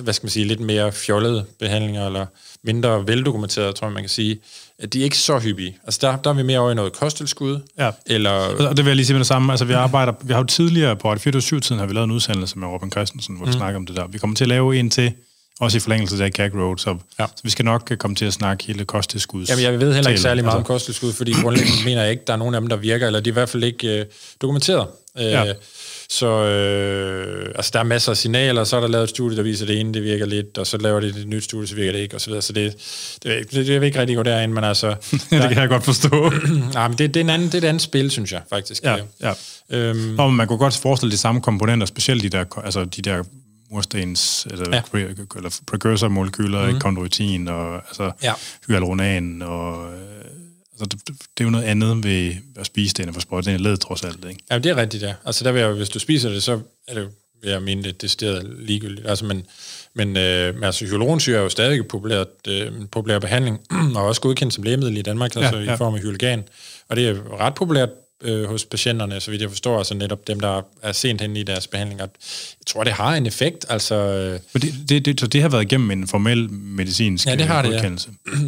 hvad skal man sige, lidt mere fjollede behandlinger, eller mindre veldokumenterede, tror jeg, man kan sige, at de er ikke så hyppige. Altså der, der er vi mere over i noget kosttilskud. Ja. Eller... Og det vil jeg lige sige med det samme. Altså vi arbejder, vi har jo tidligere på 24-7-tiden har vi lavet en udsendelse med Robin Christensen, hvor vi mm. snakker om det der. Vi kommer til at lave en til også i forlængelse af Gag Road, så, ja. så vi skal nok komme til at snakke hele kosttilskuds. Jamen, jeg ved heller ikke særlig meget altså. om kosttilskud, fordi grundlæggende mener jeg ikke, der er nogen af dem, der virker, eller de er i hvert fald ikke øh, dokumenteret. Øh, ja. Så øh, altså, der er masser af signaler, så er der lavet et studie, der viser, at det ene det virker lidt, og så laver de et nyt studie, så virker det ikke, og så videre. Så det, det, det, det vil ikke rigtig gå derind, men altså... det kan jeg godt forstå. nej, men det, det, er en anden, det er et andet spil, synes jeg, faktisk. Ja, ja. Øhm, Nå, man kunne godt forestille de samme komponenter, specielt de der, altså de der murstens, eller, ja. eller precursor-molekyler, mm. kondroitin og altså, ja. hyaluronan og Altså, det, det, er jo noget andet ved at spise det, end at få sprøjt det led, trods alt. Ikke? Ja, det er rigtigt, ja. Altså, der vil jeg, hvis du spiser det, så er det vil jeg mene, det decideret ligegyldigt. Altså, men, men, øh, men altså, hyaluronsyre er jo stadig en populær, øh, populær behandling, og også godkendt som lægemiddel i Danmark, altså ja, ja. i form af hyaluron. Og det er ret populært øh, hos patienterne, så vidt jeg forstår, altså netop dem, der er sent hen i deres behandling. Jeg tror, det har en effekt. Altså, øh, det, det, det, så det har været igennem en formel medicinsk ja, det har det, Ja.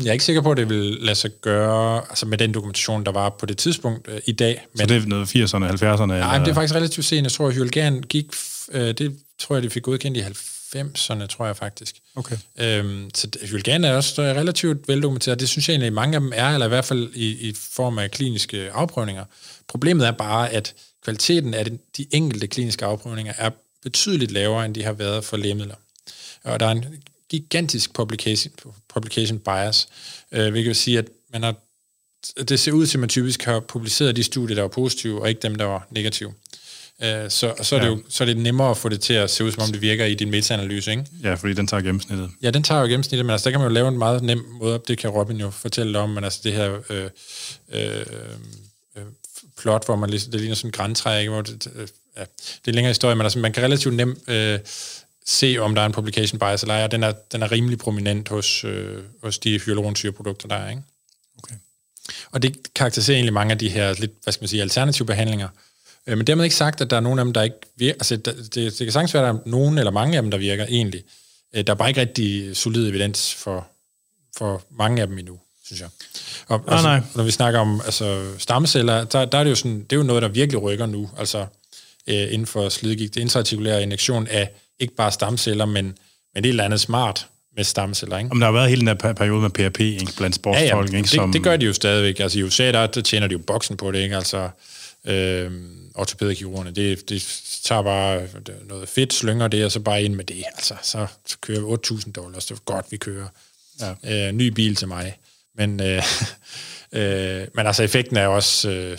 Jeg er ikke sikker på, at det vil lade sig gøre altså med den dokumentation, der var på det tidspunkt øh, i dag. Men, så det er noget 80'erne, 70'erne? Nej, det er faktisk relativt sent. Jeg tror, at Hylgan gik, øh, det tror jeg, de fik godkendt i 90'erne, tror jeg faktisk. Okay. Øhm, så Hylgan er også relativt veldokumenteret. Det synes jeg egentlig, mange af dem er, eller i hvert fald i, i form af kliniske afprøvninger. Problemet er bare, at kvaliteten af de enkelte kliniske afprøvninger er betydeligt lavere, end de har været for lægemidler. Og der er en gigantisk publication, publication bias, øh, hvilket vil sige, at man har, det ser ud til, at man typisk har publiceret de studier, der var positive, og ikke dem, der var negative. Øh, så, så, er det jo, så er det nemmere at få det til at se ud, som om det virker i din meta-analyse, ikke? Ja, fordi den tager gennemsnittet. Ja, den tager jo gennemsnittet, men altså, der kan man jo lave en meget nem måde, det kan Robin jo fortælle om, men altså det her øh, øh, plot, hvor man, det ligner sådan en græntræ, ikke? Hvor det, ja, det er en længere historie, men altså, man kan relativt nemt øh, se, om der er en publication bias eller ej, den er, den er rimelig prominent hos, øh, hos de hyaluronsyreprodukter, der er, ikke? Okay. Og det karakteriserer egentlig mange af de her lidt, hvad skal man sige, alternative behandlinger, Øh, men dermed ikke sagt, at der er nogen af dem, der ikke virker. Altså, det, det kan sagtens være, at der er nogen eller mange af dem, der virker egentlig. Øh, der er bare ikke rigtig solid evidens for, for mange af dem endnu, synes jeg. Og, ah, altså, nej. Når vi snakker om altså, stamceller, der, der er det jo sådan, det er jo noget, der virkelig rykker nu, altså øh, inden for slidgigt. Det intraartikulære injektion af ikke bare stamceller, men, men det er et eller andet smart med stamceller. Ikke? Om der har været hele den der periode med PRP ikke, blandt sportsfolk. Ja, ja. Ikke, som... det, det gør de jo stadigvæk. Altså i USA, der, der tjener de jo boksen på det. Ikke? Altså, øh, ortopædkirurgerne, det, det tager bare noget fedt, slynger det, og så bare ind med det. Altså, så, så kører vi 8.000 dollars, det er godt, vi kører. Ja. Øh, ny bil til mig. Men, øh, øh, men altså, effekten er også øh,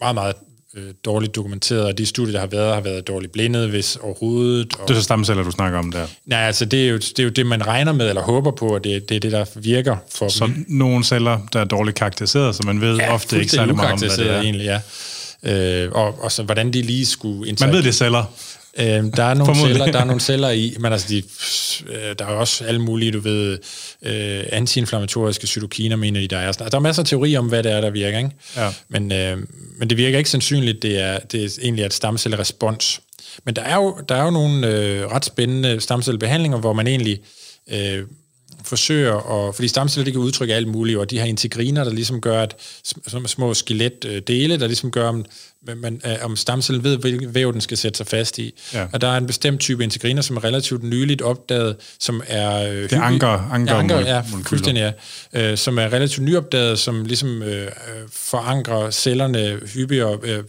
meget, meget øh, dårligt dokumenteret, og de studier, der har været, har været dårligt blindet, hvis overhovedet. Og... Det er så stamceller, du snakker om der. Nej, altså det er, jo, det er jo det, man regner med, eller håber på, og det, det er det, der virker for Så dem. nogle celler, der er dårligt karakteriseret, så man ved ja, ofte ikke særlig meget om, hvad det er. egentlig, ja. Øh, og, og så hvordan de lige skulle interagere. Man ved, det er celler. Øh, der, er nogle celler, der er nogle celler i, men altså, de, øh, der er også alle mulige, du ved, øh, antiinflammatoriske cytokiner, mener de, der er. Der er masser af teorier om, hvad det er, der virker, ikke? Ja. Men, øh, men det virker ikke sandsynligt, det er, det er egentlig et stamcellerespons. Men der er jo, der er jo nogle øh, ret spændende stamcellebehandlinger, hvor man egentlig øh, forsøger at... Fordi stamceller, det kan udtrykke alt muligt, og de har integriner, der ligesom gør, at små skeletdele, der ligesom gør, man, om stamcellen ved, hvilken væv den skal sætte sig fast i. Ja. Og der er en bestemt type integriner, som er relativt nyligt opdaget, som er... Øh, det er anker, anker, ja, anker ja, fuldstændig, ja. Øh, som er relativt nyopdaget, som ligesom øh, forankrer cellerne hyppigere øh,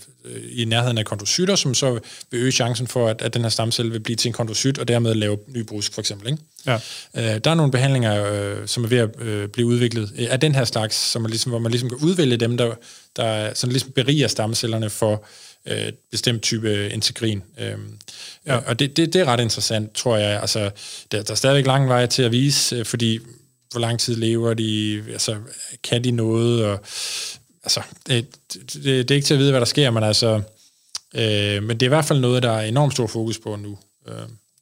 i nærheden af kondrocytter, som så vil øge chancen for, at, at den her stamcelle vil blive til en kondrocyt, og dermed lave ny brusk, for eksempel. Ikke? Ja. Øh, der er nogle behandlinger, øh, som er ved at øh, blive udviklet øh, af den her slags, som man ligesom, hvor man ligesom kan udvælge dem, der, der sådan ligesom beriger stamcellerne for øh, bestemt type integrin. Øh, ja. Og det, det, det er ret interessant, tror jeg. Altså, der, der er stadigvæk lang vej til at vise, øh, fordi hvor lang tid lever de, altså, kan de noget, og altså, det, det, det er ikke til at vide, hvad der sker, men altså, øh, men det er i hvert fald noget, der er enormt stor fokus på nu. Øh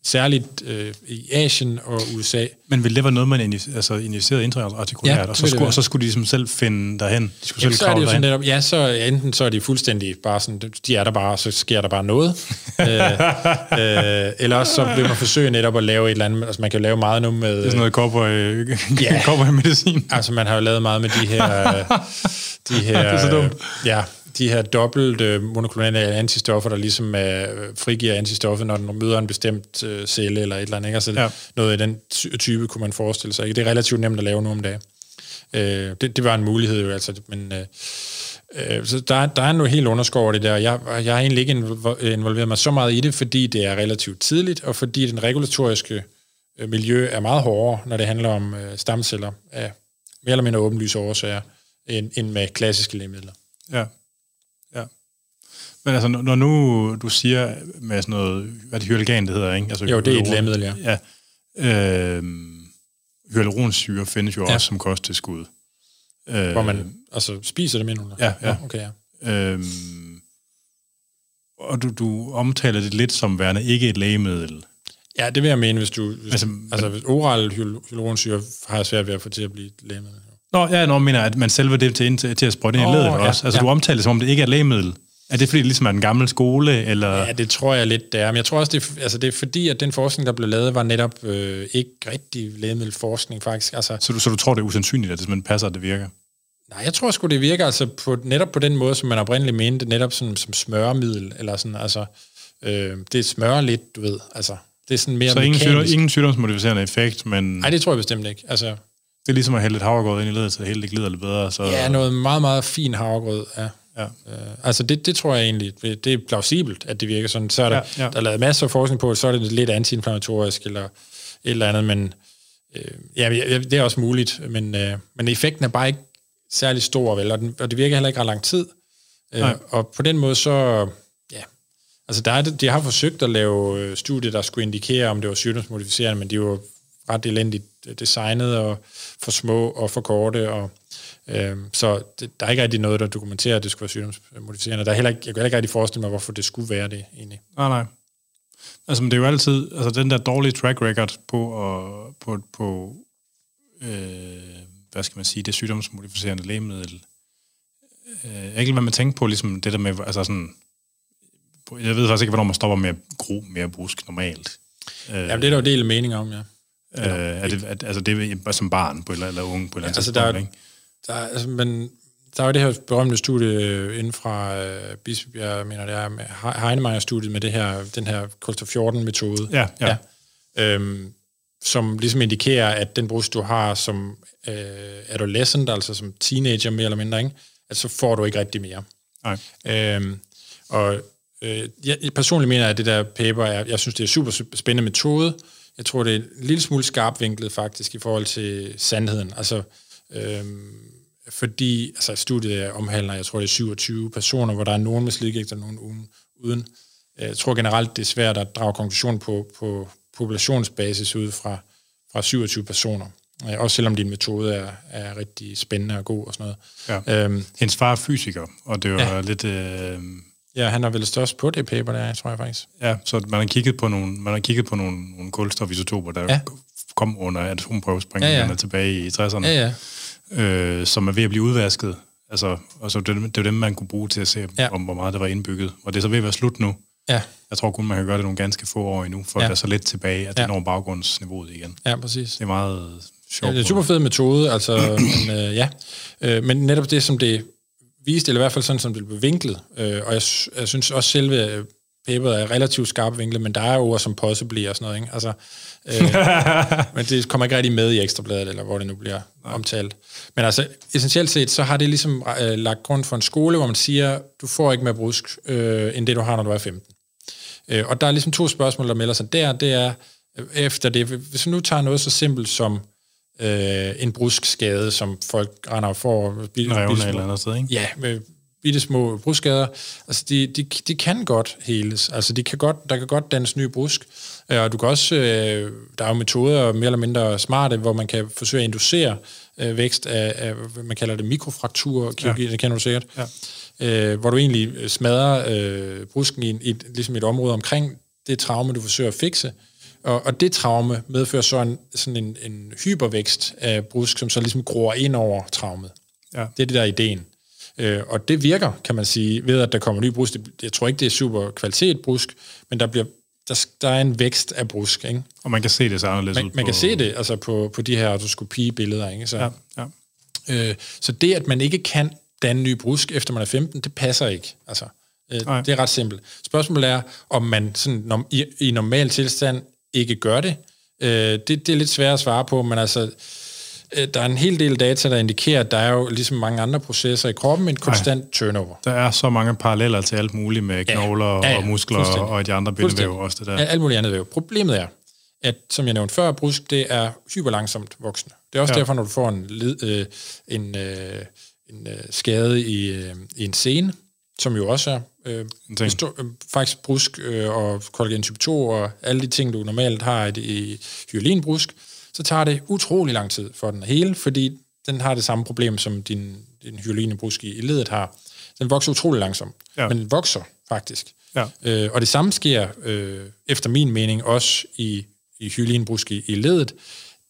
særligt øh, i Asien og USA. Men ville det være noget, man altså, injicerede intraartikulært, ja, og så skulle, og så skulle de ligesom selv finde derhen? De skulle Jamen, selv så er det jo sådan netop, ja, så enten så er de fuldstændig bare sådan, de er der bare, så sker der bare noget. øh, øh, eller også så vil man forsøge netop at lave et eller andet, altså man kan lave meget nu med... Det er sådan noget cowboy, ja, cowboy medicin. altså man har jo lavet meget med de her... de her det er så dumt. Ja, de her dobbelt øh, monoklonale antistoffer, der ligesom øh, frigiver antistoffer, når den møder en bestemt øh, celle eller et eller andet. Ikke? Altså ja. noget af den type kunne man forestille sig. Ikke? Det er relativt nemt at lave nu om dagen. Øh, det, det var en mulighed jo, altså, men... Øh, øh, så der, der er noget helt underskår det der. Jeg, jeg har egentlig ikke involveret mig så meget i det, fordi det er relativt tidligt, og fordi den regulatoriske miljø er meget hårdere, når det handler om øh, stamceller af mere eller mindre åbenlyse årsager, end, end med klassiske lægemidler. Ja. Men altså, når nu du siger med sådan noget, hvad det hyaluron, det hedder, ikke? Altså, jo, det er et lægemiddel, ja. ja. Øh, hyaluronsyre findes jo ja. også som kosttilskud. Øh, Hvor man altså spiser det, mener du? Ja, ja. Okay, ja. Øh, og du, du omtaler det lidt som værende ikke et lægemiddel. Ja, det vil jeg mene, hvis du... Hvis, altså, altså hvis oral hyaluronsyre har jeg svært ved at få til at blive et lægemiddel. Nå, ja, nå, mener at man selve det til, til, til at sprøjte ind oh, i ledet ja, også. Altså, ja. du omtaler det, som om det ikke er lægemiddel. Er det fordi, det ligesom er en gammel skole? Eller? Ja, det tror jeg lidt, det er. Men jeg tror også, det er, altså, det er fordi, at den forskning, der blev lavet, var netop øh, ikke rigtig lægemiddelforskning, faktisk. Altså, så, du, så du tror, det er usandsynligt, at det man passer, at det virker? Nej, jeg tror sgu, det virker altså på, netop på den måde, som man oprindeligt mente, netop sådan, som smøremiddel, eller sådan, altså, øh, det smører lidt, du ved, altså, det er sådan mere Så ingen, sygdom, ingen sygdomsmodificerende effekt, men... Nej, det tror jeg bestemt ikke, altså... Det er ligesom at hælde et havregrød ind i ledet, så det hele det glider lidt bedre. Så... Ja, noget meget, meget fin havregrød, ja. Ja. Øh, altså det, det tror jeg egentlig, det er plausibelt, at det virker sådan. Så er der, ja, ja. der er lavet masser af forskning på, så er det lidt antiinflammatorisk eller et eller andet, men øh, ja, det er også muligt, men, øh, men effekten er bare ikke særlig stor, vel, og, den, og det virker heller ikke ret lang tid. Øh, og på den måde så, ja, altså der er, de har forsøgt at lave øh, studier, der skulle indikere, om det var sygdomsmodificerende, men de var ret elendigt designet og for små og for korte, og Øhm, så det, der er ikke rigtig noget, der dokumenterer, at det skulle være sygdomsmodificerende. Der er heller ikke, jeg kan heller ikke rigtig forestille mig, hvorfor det skulle være det egentlig. Nej, nej. Altså, men det er jo altid, altså den der dårlige track record på, og, på, på øh, hvad skal man sige, det sygdomsmodificerende lægemiddel. Øh, jeg ikke hvad man tænker på, ligesom det der med, altså sådan, Jeg ved faktisk ikke, hvornår man stopper med at gro mere brusk normalt. Øh, ja, det er der jo del mening om, ja. Øh, er det, at, altså det er som barn på eller, eller unge på et eller andet altså, der, ikke? Der, altså, men der er jo det her berømte studie øh, inden fra øh, Bispebjerg, mener det er, Heinemeyer-studiet med det her, den her kulstof-14-metode. Ja, ja. ja. Øhm, som ligesom indikerer, at den brus, du har som øh, adolescent, altså som teenager mere eller mindre, ikke? at så får du ikke rigtig mere. Nej. Øhm, og øh, jeg personligt mener, at det der paper, er, jeg synes, det er super spændende metode. Jeg tror, det er en lille smule skarpvinklet faktisk i forhold til sandheden. Altså, øhm, fordi altså, studiet omhandler, jeg tror, det er 27 personer, hvor der er nogen med slidgigt og nogen uden. Jeg tror generelt, det er svært at drage konklusion på, på populationsbasis ud fra, fra 27 personer. Også selvom din metode er, er rigtig spændende og god og sådan noget. Ja. Øhm, Hendes far er fysiker, og det var ja. lidt... Øh, ja, han er vel størst på det paper, der tror jeg faktisk. Ja, så man har kigget på nogle, man har kigget på nogle, nogle kulstofisotoper, der ja. kom under atomprøvespringerne ja, ja. tilbage i 60'erne, ja, ja. Øh, som er ved at blive udvasket. Altså, altså det, det var dem, man kunne bruge til at se, ja. om hvor meget der var indbygget. Og det er så ved at være slut nu. Ja. Jeg tror kun, man kan gøre det nogle ganske få år endnu, for ja. at være så lidt tilbage, at det ja. når baggrundsniveauet igen. Ja, præcis. Det er meget sjovt. Ja, det er en super fed metode, altså, men, øh, ja. Øh, men netop det, som det viste, eller i hvert fald sådan, som det blev vinklet, øh, og jeg, jeg synes også selve øh, paperet er relativt skarpt vinklet, men der er ord som possibly og sådan noget, ikke? Altså, øh, men det kommer ikke rigtig med i ekstrabladet, eller hvor det nu bliver Nej. omtalt. Men altså, essentielt set, så har det ligesom øh, lagt grund for en skole, hvor man siger, du får ikke mere brusk, øh, end det du har, når du er 15. Øh, og der er ligesom to spørgsmål, der melder sig der. Det er, øh, efter det, hvis vi nu tager noget så simpelt som øh, en bruskskade, som folk render får. En revne eller andet sted, ikke? Ja, med bitte små bruskskader. Altså, de, de, de kan godt heles. Altså, de kan godt, der kan godt dannes nye brusk. Øh, og du kan også, øh, der er jo metoder mere eller mindre smarte, hvor man kan forsøge at inducere øh, vækst af, af, man kalder det mikrofraktur, kirurgi, ja. det kender du sikkert. Ja øh, hvor du egentlig smadrer øh, brusken i, i ligesom et område omkring det traume, du forsøger at fikse. Og, og det traume medfører så en, sådan en, en hypervækst af brusk, som så ligesom gror ind over traumet. Ja. Det er det der ideen. Øh, og det virker, kan man sige, ved at der kommer ny brusk. Jeg tror ikke, det er super kvalitet brusk, men der bliver der, der er en vækst af brusk. Ikke? Og man kan se det så anderledes man, ud på... Man kan se det altså på, på de her artroskopi-billeder. Ikke? Så, ja, ja. Øh, så det, at man ikke kan danne ny brusk, efter man er 15, det passer ikke. Altså, øh, det er ret simpelt. Spørgsmålet er, om man sådan, når, i, i normal tilstand ikke gør det. Øh, det. Det er lidt svært at svare på, men altså, øh, der er en hel del data, der indikerer, at der er jo ligesom mange andre processer i kroppen, en konstant Ej, turnover. Der er så mange paralleller til alt muligt med knogler ja, ja, ja, og muskler og de andre bindevæv også det der. Ja, alt muligt andet væv. Problemet er, at som jeg nævnte før, brusk, det er hyperlangsomt voksende. Det er også ja. derfor, når du får en, øh, en øh, en øh, skade i, øh, i en scene, som jo også er øh, bestå, øh, faktisk brusk øh, og kollagen type 2 og alle de ting, du normalt har i, i hyalinbrusk, så tager det utrolig lang tid for den hele, fordi den har det samme problem, som din, din hyalinbrusk i, i ledet har. Den vokser utrolig langsomt, ja. men den vokser faktisk. Ja. Øh, og det samme sker, øh, efter min mening, også i, i hyalinbrusk i, i ledet.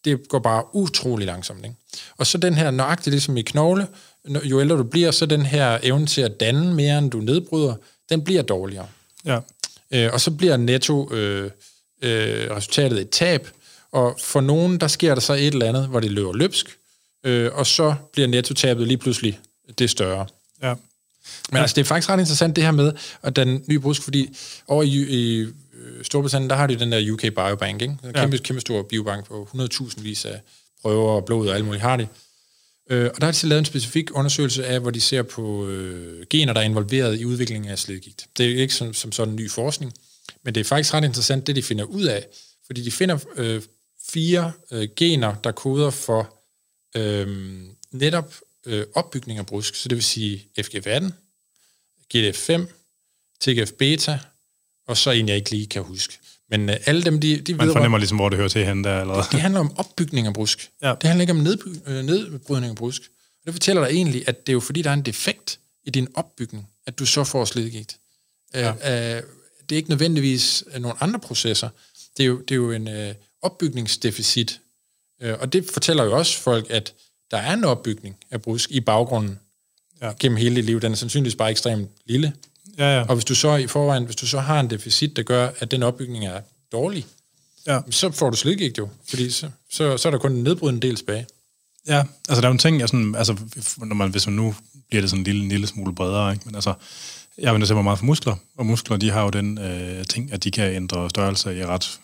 Det går bare utrolig langsomt. Ikke? Og så den her nøjagtigt ligesom i knogle, jo ældre du bliver, så den her evne til at danne mere, end du nedbryder, den bliver dårligere. Ja. Øh, og så bliver netto øh, øh, resultatet et tab, og for nogen, der sker der så et eller andet, hvor det løber løbsk, øh, og så bliver nettotabet lige pludselig det større. Ja. Men altså, det er faktisk ret interessant det her med, at den nye brusk, fordi over i, i øh, Storbritannien, der har de den der UK Biobank, ikke? En kæmpe, ja. kæmpe stor biobank på 100.000 vis af prøver og blod og alt muligt har de. Øh, og der har de så lavet en specifik undersøgelse af, hvor de ser på øh, gener, der er involveret i udviklingen af slidgigt. Det er ikke som, som sådan en ny forskning, men det er faktisk ret interessant, det de finder ud af, fordi de finder øh, fire øh, gener, der koder for øh, netop øh, opbygning af brusk, så det vil sige FGF18, GDF5, TGF-beta, og så en, jeg ikke lige kan huske. Men uh, alle dem, de, de Man ved... fornemmer ligesom, hvor det hører til hen der, eller Det handler om opbygning af brusk. Ja. Det handler ikke om nedby- øh, nedbrydning af brusk. Og det fortæller dig egentlig, at det er jo fordi, der er en defekt i din opbygning, at du så får slidgigt. Ja. Uh, uh, det er ikke nødvendigvis nogle andre processer. Det er jo, det er jo en uh, opbygningsdeficit. Uh, og det fortæller jo også folk, at der er en opbygning af brusk i baggrunden ja. gennem hele dit liv. Den er sandsynligvis bare ekstremt lille. Ja, ja. Og hvis du så i forvejen, hvis du så har en deficit, der gør, at den opbygning er dårlig, Ja. så får du slidgigt jo, fordi så, så, så er der kun en nedbrydende del tilbage. Ja, altså der er jo en ting, jeg sådan, altså, når man, hvis man nu bliver det sådan en lille, en lille smule bredere, ikke? men altså, jeg vil mig meget for muskler, og muskler, de har jo den øh, ting, at de kan ændre størrelse i ret,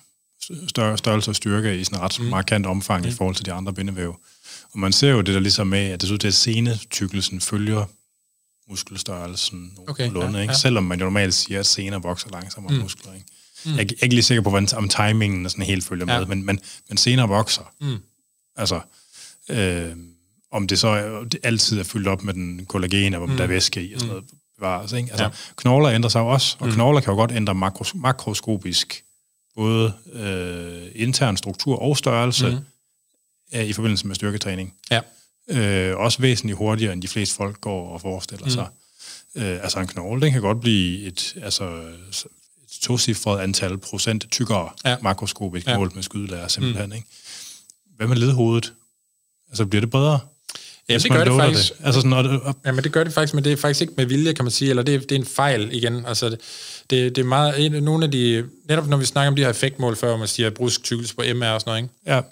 større, størrelse og styrke i sådan et ret mm. markant omfang mm. i forhold til de andre bindevæv. Og man ser jo det der ligesom med, at det synes, at senetykkelsen følger muskelstørrelsen Okay, nogenlunde, ja, ikke? ja. selvom man jo normalt siger, at sener vokser langsommere mm. muskler. Ikke? Mm. Jeg er ikke lige sikker på, hvordan, om timingen er sådan helt følger Ja. med, men, men, men senere vokser. Mm. Altså, øh, om det så det altid er fyldt op med den kollagen, og hvor mm. der er væske i og sådan noget. Bevares, ikke? Altså, Ja. ja. Knogler ændrer sig jo også, og mm. knogler kan jo godt ændre makros, makroskopisk både øh, intern struktur og størrelse mm. øh, i forbindelse med styrketræning. Ja. Øh, også væsentligt hurtigere, end de fleste folk går og forestiller mm. sig. Øh, altså en knogle, den kan godt blive et, altså, et tocifret antal procent tykkere Ja. makroskopisk Ja. målt med skydlærer simpelthen. Mm. Ikke? Hvad med ledhovedet? Altså bliver det bredere? Ja, det gør det faktisk. Det? Altså sådan, og, og, Ja, men det gør det faktisk, men det er faktisk ikke med vilje, kan man sige, eller det er, det er en fejl igen. Altså, det, det, det er meget, en, nogle af de, netop når vi snakker om de her effektmål før, man siger brusk tykkelse på MR og sådan noget, ikke?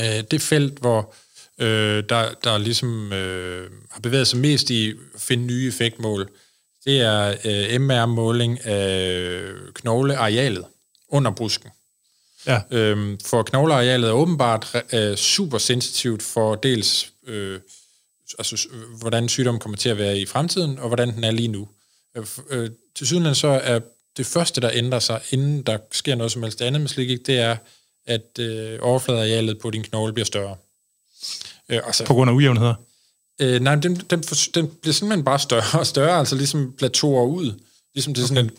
ja, øh, det felt, hvor øh, der, der ligesom øh, har bevæget sig mest i at finde nye effektmål, det er øh, MR-måling af knoglearealet under brusken. ja, Øhm, for knoglearealet er åbenbart øh, super sensitivt for dels, øh, altså, hvordan sygdommen kommer til at være i fremtiden, og hvordan den er lige nu. Øh, øh, til sydenland så er det første, der ændrer sig, inden der sker noget som helst andet med slikgigt, det er, at øh, overfladearealet på din knogle bliver større. Øh, altså, på grund af ujævnheder. Øh, nej, den, den, den bliver simpelthen bare større og større, altså ligesom plateauer ud. Ligesom det er sådan en,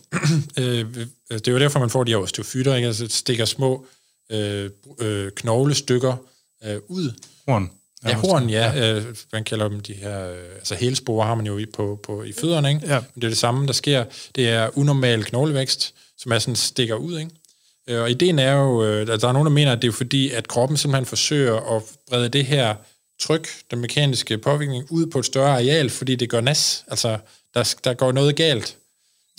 øh, det er jo derfor, man får de her osteofytter, ikke? Altså, det stikker små øh, øh, knoglestykker øh, ud. Horn. Ja, horn, ja. Øh, man kalder dem de her, øh, altså helspore har man jo i, på, på, i fødderne, ikke? Ja. Men det er det samme, der sker. Det er unormal knoglevækst, som er sådan stikker ud, ikke? Øh, Og ideen er jo, øh, at der er nogen, der mener, at det er fordi, at kroppen simpelthen forsøger at brede det her tryk, den mekaniske påvirkning, ud på et større areal, fordi det gør nas. Altså, der, der går noget galt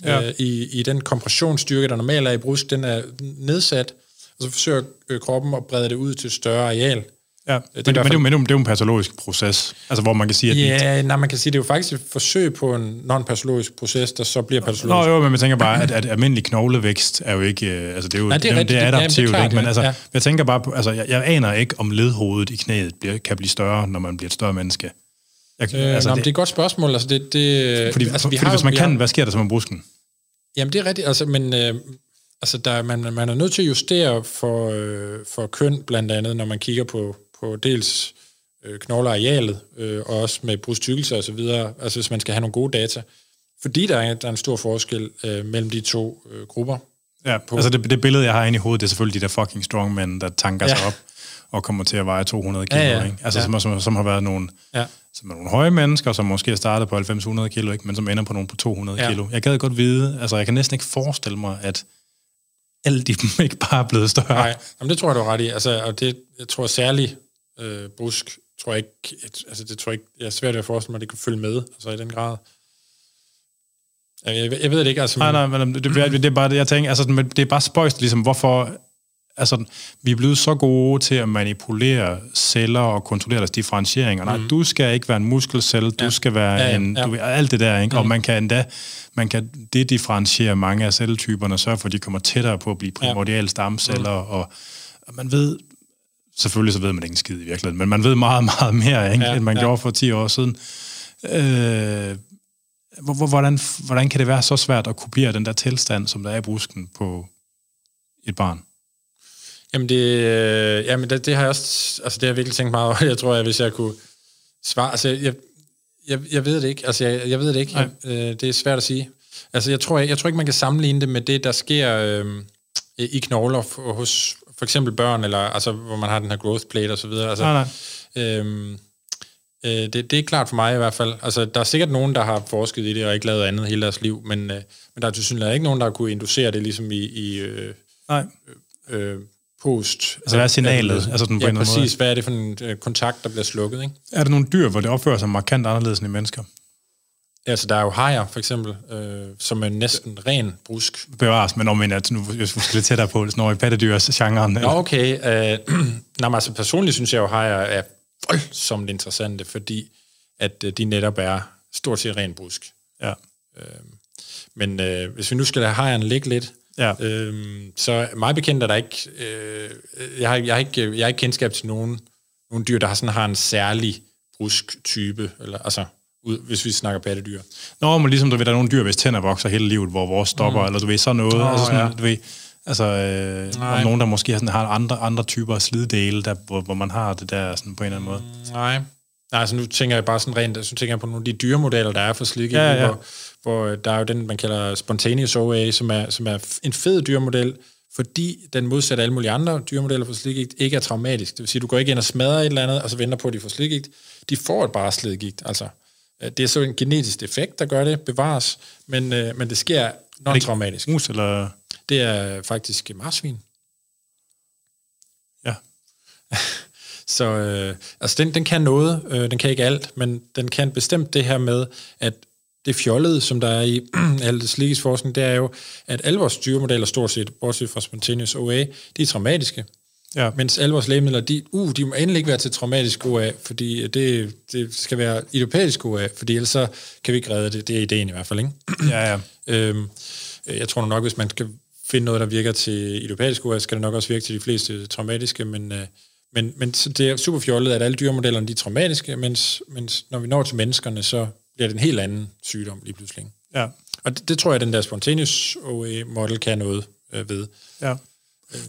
Ja. øh, i, i den kompressionsstyrke, der normalt er i brusk, den er nedsat, og så forsøger øh, kroppen at brede det ud til et større areal. Ja, er men, det, men, det, er men det, er jo- det er en patologisk proces, altså hvor man kan sige, at Ja, nej, man kan sige, det er jo faktisk et forsøg på en non-patologisk proces, der så bliver Nå patologisk. jo, men jeg tænker bare, at, at almindelig knoglevækst er jo ikke, øh, altså det er jo Nej, det er det, det er Det- ja, det er adaptivt, ikke? men altså, Ja. jeg tænker bare på, altså jeg, jeg aner ikke, om ledhovedet i knæet bliver, kan blive større, når man bliver et større menneske. Jeg, Øh, altså, altså, nå, det, det er et godt spørgsmål. Altså, det, det, fordi, altså, fordi hvis man kan, hvad sker der så med brusken? Jamen, det er rigtigt, altså, men øh, altså, der, er- man, man er nødt til at justere for, øh, for køn, blandt andet, når man kigger på, på dels øh, knoglearealet, øh, og også med brusttykkelse og så videre, altså hvis man skal have nogle gode data. Fordi der er, der er en stor forskel øh, mellem de to øh, grupper. Ja, altså det, det billede, jeg har inde i hovedet, det er selvfølgelig de der fucking strongmen, der tanker Ja. sig op og kommer til at veje 200 kilo, Ja, ja. Ikke? Altså Ja. som, som, som har været nogle, Ja. som er nogle høje mennesker, som måske har startet på 90-100 kilo, ikke? men som ender på nogle på 200 Ja. kilo. Jeg gad godt vide, altså jeg kan næsten ikke forestille mig, at alle de dem ikke bare er blevet større. Nej, jamen, det tror jeg, du har ret i. Altså, og det, jeg tror særligt, øh, brusk, tror jeg ikke, et, altså det tror jeg ikke, jeg er svært ved at forestille mig, at det kan følge med, altså i den grad. Jeg, jeg, jeg ved det ikke, altså... Nej, nej, men det, det, det er bare det, jeg tænker, altså, det er bare spøjst, ligesom, hvorfor, altså, vi er blevet så gode til at manipulere celler og kontrollere deres differentieringer. Nej, du skal ikke være en muskelcelle, du Ja. skal være Ja, ja, en, ja. du, alt det der, ikke? Og man kan endda, man kan dedifferentiere mange af celletyperne, og sørge for, at de kommer tættere på at blive primordiale stamceller, og, og man ved, selvfølgelig så ved man ikke en skid i virkeligheden, men man ved meget, meget mere, ikke, Ja, end man ja. gjorde for 10 år siden. Øh, hvor- hvor- hvordan, hvordan kan det være så svært at kopiere den der tilstand, som der er i brusken på et barn? Jamen, det, øh, jamen det, det har jeg også, altså det har jeg virkelig tænkt meget over. Jeg tror, at hvis jeg kunne svare, altså jeg, jeg, jeg ved det ikke, altså jeg, jeg ved det ikke, jeg, øh, det er svært at sige. Altså jeg tror, jeg, jeg tror ikke, man kan sammenligne det med det, der sker øh, i knogler hos for eksempel børn, eller altså hvor man har den her growth plate og så videre. Altså, Nej, nej. Øhm, øh, det, det er klart for mig i hvert fald. Altså, der er sikkert nogen, der har forsket i det og ikke lavet andet hele deres liv, men, øh, men der er til synligheden ikke nogen, der har kunne inducere det ligesom i, i øh, nej. øh, post. Altså, hvad er signalet? Altså, sådan på ja, præcis. Hvad er det for en øh, kontakt, der bliver slukket? Ikke? Er der nogle dyr, hvor det opfører sig markant anderledes end i mennesker? Altså, der er jo hajer, for eksempel, øh, som er næsten ren brusk. Bevares, men om at nu, vi skal lidt tættere på, sådan over i pattedyrs-genren. Nå, okay. Øh, nej, men altså, personligt synes jeg jo, hajer er voldsomt interessante, fordi at øh, de netop er stort set ren brusk. Ja. Øh, men øh, hvis vi nu skal lade hajerne ligge lidt, Ja. øh, så meget bekendt er der ikke, øh, jeg, har, jeg, har ikke, jeg har ikke kendskab til nogen, nogen dyr, der har, sådan, har en særlig brusk type, eller, altså, ud, hvis vi snakker pattedyr. Nå, men ligesom du ved, der er nogle dyr, hvis tænder vokser hele livet, hvor vores stopper, mm. eller du ved, sådan noget. Nå, altså sådan, ja. du ved, altså, øh, Nej. og nogen, der måske har, sådan, har andre, andre typer af sliddele, der, hvor, hvor man har det der sådan på en eller anden måde. Nej. Nej, altså nu tænker jeg bare sådan rent, så tænker jeg på nogle af de dyremodeller, der er for slidgigt, Ja, ja. hvor, hvor øh, der er jo den, man kalder spontaneous OA, som er, som er en fed dyremodel, fordi den modsat alle mulige andre dyremodeller for slidgigt ikke er traumatisk. Det vil sige, du går ikke ind og smadrer et eller andet, og så venter på, at de får slidgigt. De får et bare slidgigt. Altså, det er så en genetisk defekt, der gør det, bevares, men, øh, men det sker non-traumatisk. Mus, eller... Det er faktisk marsvin. Ja. Så øh, altså den, den kan noget, øh, den kan ikke alt, men den kan bestemt det her med, at det fjollede, som der er i alt slikkes forskning, det er jo, at alle vores styremodeller, stort set, bortset fra spontaneous OA, de er traumatiske. Ja. Mens alle vores lægemidler, de, uh, de må endelig ikke være til traumatisk OA, fordi det, det skal være idiopætisk OA, fordi ellers så kan vi ikke redde det. Det er ideen i hvert fald, ikke? Ja, ja. Øhm, jeg tror nok, hvis man skal finde noget, der virker til idiopætisk OA, skal det nok også virke til de fleste traumatiske, men, øh, men, men så det er super fjollet, at alle dyremodellerne de er traumatiske, mens, mens når vi når til menneskerne, så bliver det en helt anden sygdom lige pludselig. Ja. Og det, det tror jeg, den der spontaneous OA-model kan noget øh, ved. ja.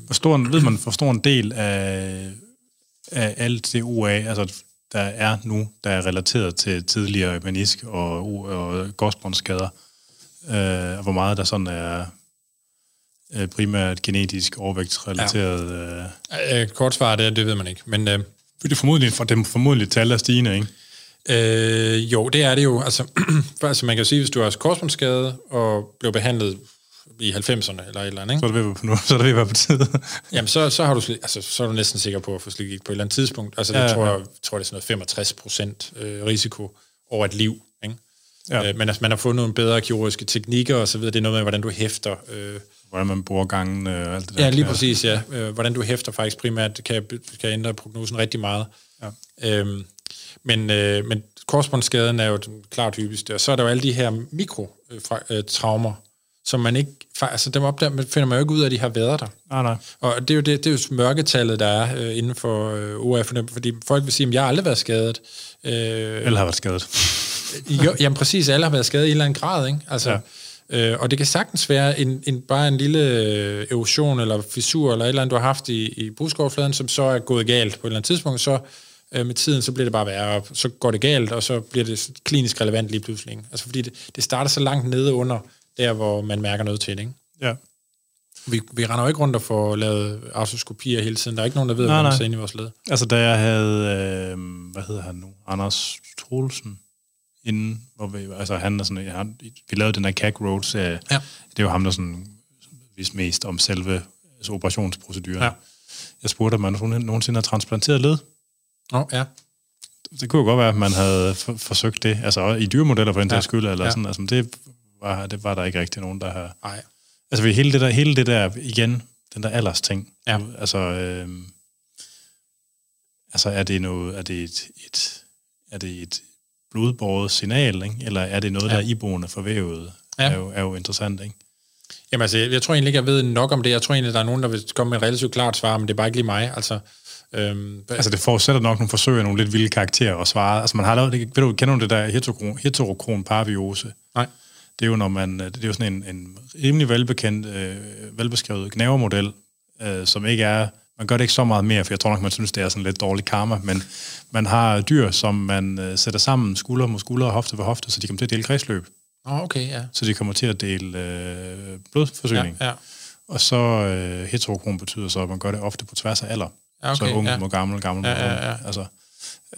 Hvor stor, en- ved man, hvor stor en del af, af alt det OA, altså der er nu, der er relateret til tidligere menisk og, og godsbåndsskader, øh, og hvor meget der sådan er øh, primært genetisk overvægtsrelateret. Ja. Øh, Øh, kort svar det, det ved man ikke. Men øh, det er formodentlig, for dem formodentlig tal er stigende, ikke? Øh, jo, det er det jo. Altså, altså man kan jo sige, hvis du har korsbåndsskade og blev behandlet i 90'erne eller et eller andet, ikke? Så er det ved at være på, nu, så er det ved at være på tide. Jamen, så, så, har du, altså, så er du næsten sikker på at få slikket på et eller andet tidspunkt. Altså, det Ja, tror, ja. jeg, tror det er sådan noget 65 procent øh, risiko over et liv. Ikke? Ja. Ja. Øh, men altså, man har fundet nogle bedre kirurgiske teknikker og så videre. Det er noget med, hvordan du hæfter. Øh, Hvordan man bruger gangen øh, og alt det der. ja, lige præcis, ja. Øh, hvordan du hæfter faktisk primært kan, kan ændre prognosen rigtig meget. Ja. Øhm, men, øh, men korsbåndsskaden er jo den klart hyppigste. Og så er der jo alle de her mikrotraumer, som man ikke... Altså, dem opdager, man finder man jo ikke ud af, at de har været der. Nej, nej. Og det er jo, det, det er jo mørketallet, der er øh, inden for øh, OA, for dem, fordi folk vil sige, at jeg har aldrig været skadet. Øh, Eller har været skadet. jo, jamen præcis, alle har været skadet i en eller anden grad, ikke? Altså, ja. øh, og det kan sagtens være en, en, bare en lille øh, erosion eller fissur eller et eller andet, du har haft i, i bruskoverfladen, som så er gået galt på et eller andet tidspunkt, så øh, med tiden, så bliver det bare værre, og så går det galt, og så bliver det klinisk relevant lige pludselig. Ikke? Altså fordi det, det starter så langt nede under, der hvor man mærker noget til det, ikke? Ja. Vi, vi render jo ikke rundt og får lavet artroskopier hele tiden. Der er ikke nogen, der ved, Nej, hvad der er inde i vores led. Altså, da jeg havde, øh, hvad hedder han nu, Anders Troelsen, inden, hvor vi, altså han er sådan, han, vi lavede den her CAC Road. Ja. Det jo ham, der sådan, vidste mest om selve altså, operationsproceduren. Ja. Jeg spurgte, om man nogensinde har transplanteret led. Nå, ja. Det kunne jo godt være, at man havde for, forsøgt det, altså i dyremodeller for den Ja. skyld, eller Ja. sådan, altså, det var, det var der ikke rigtig nogen, der har... Nej. Altså ved hele det der, hele det der, igen, den der alders ting. Ja. Altså, øh, altså er det noget, er det et, et er det et blodbåret signal, ikke? eller er det noget, Ja. der er iboende forvævet, Ja. er, jo, er jo interessant, ikke? Jamen altså, jeg, jeg tror egentlig ikke, jeg ved nok om det. Jeg tror egentlig, der er nogen, der vil komme med et relativt klart svar, men det er bare ikke lige mig. Altså, øhm, Altså det forudsætter nok nogle forsøg af nogle lidt vilde karakterer at svare. Altså man har lavet, ved du, kender du det der heterokron, heterokron parviose? nej. Det er jo, når man, det er jo sådan en, en rimelig velbekendt, øh, velbeskrevet gnavermodel, øh, som ikke er, man gør det ikke så meget mere, for jeg tror nok, man synes, det er sådan lidt dårlig karma, men man har dyr, som man øh, sætter sammen skulder mod skulder og hofte ved hofte, så de kommer til at dele kredsløb, Nå, okay, ja. så de kommer til at dele øh, blodforsyning. Ja, ja. Og så øh, heterokron betyder så, at man gør det ofte på tværs af alder. Ja, så okay, ung ja. mod gammel, gammel mod Ja, ja, ung. ja. Altså,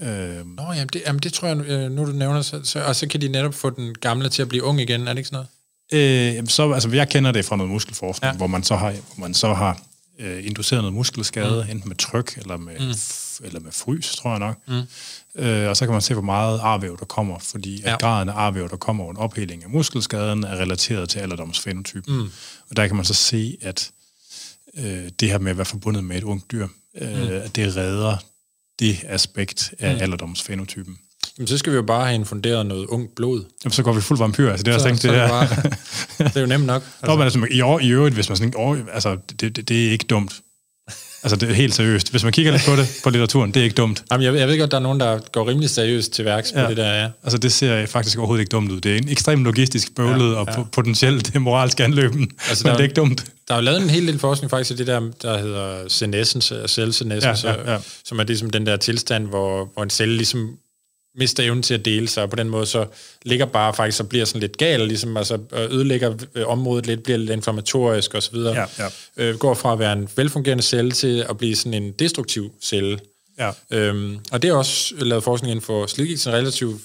øh, Nå, jamen det, jamen det tror jeg, øh, nu du nævner, så, så, og så kan de netop få den gamle til at blive ung igen, er det ikke sådan noget? Øh, så, altså, jeg kender det fra noget muskelforskning, Ja. hvor man så har, hvor man så har øh, induceret noget muskelskade, mm. enten med tryk eller med, mm. f- eller med frys, tror jeg nok. Mm. Øh, og så kan man se, hvor meget arvæv der kommer, fordi ja. at graden af arvæv, der kommer under opheling af muskelskaden, er relateret til alderdomsfenotypen. Mm. Og der kan man så se, at øh, det her med at være forbundet med et ungt dyr, øh, mm. at det redder det aspekt af mm. alderdomsfenotypen. Jamen, så skal vi jo bare have infunderet noget ungt blod. Jamen, så går vi fuld vampyr. Altså, det, er, så, tænkt, så det, det, bare, det er jo nemt nok. Altså. Nå, altså, i, år, i øvrigt, hvis man sådan, år, altså, det, det, det er ikke dumt. Altså, det er helt seriøst. Hvis man kigger lidt på det, på litteraturen, det er ikke dumt. Jamen, jeg, jeg ved godt, der er nogen, der går rimelig seriøst til værks Ja. på det der, ja. Altså, det ser faktisk overhovedet ikke dumt ud. Det er en ekstremt logistisk bøvlet ja, og po- potentielt moralsk anløben, Altså, der men er- det er ikke dumt. Der er jo lavet en hel del forskning faktisk i det der, der hedder senescence, cellesenescence, Ja, ja, ja. som er ligesom den der tilstand, hvor, hvor en celle ligesom mister evnen til at dele sig, og på den måde så ligger bare faktisk og bliver sådan lidt gal, ligesom altså og ødelægger øh, området lidt, bliver lidt inflammatorisk osv. Ja, ja. Øh, går fra at være en velfungerende celle til at blive sådan en destruktiv celle. Ja. Øhm, og det er også lavet forskning inden for slidgigt, relativt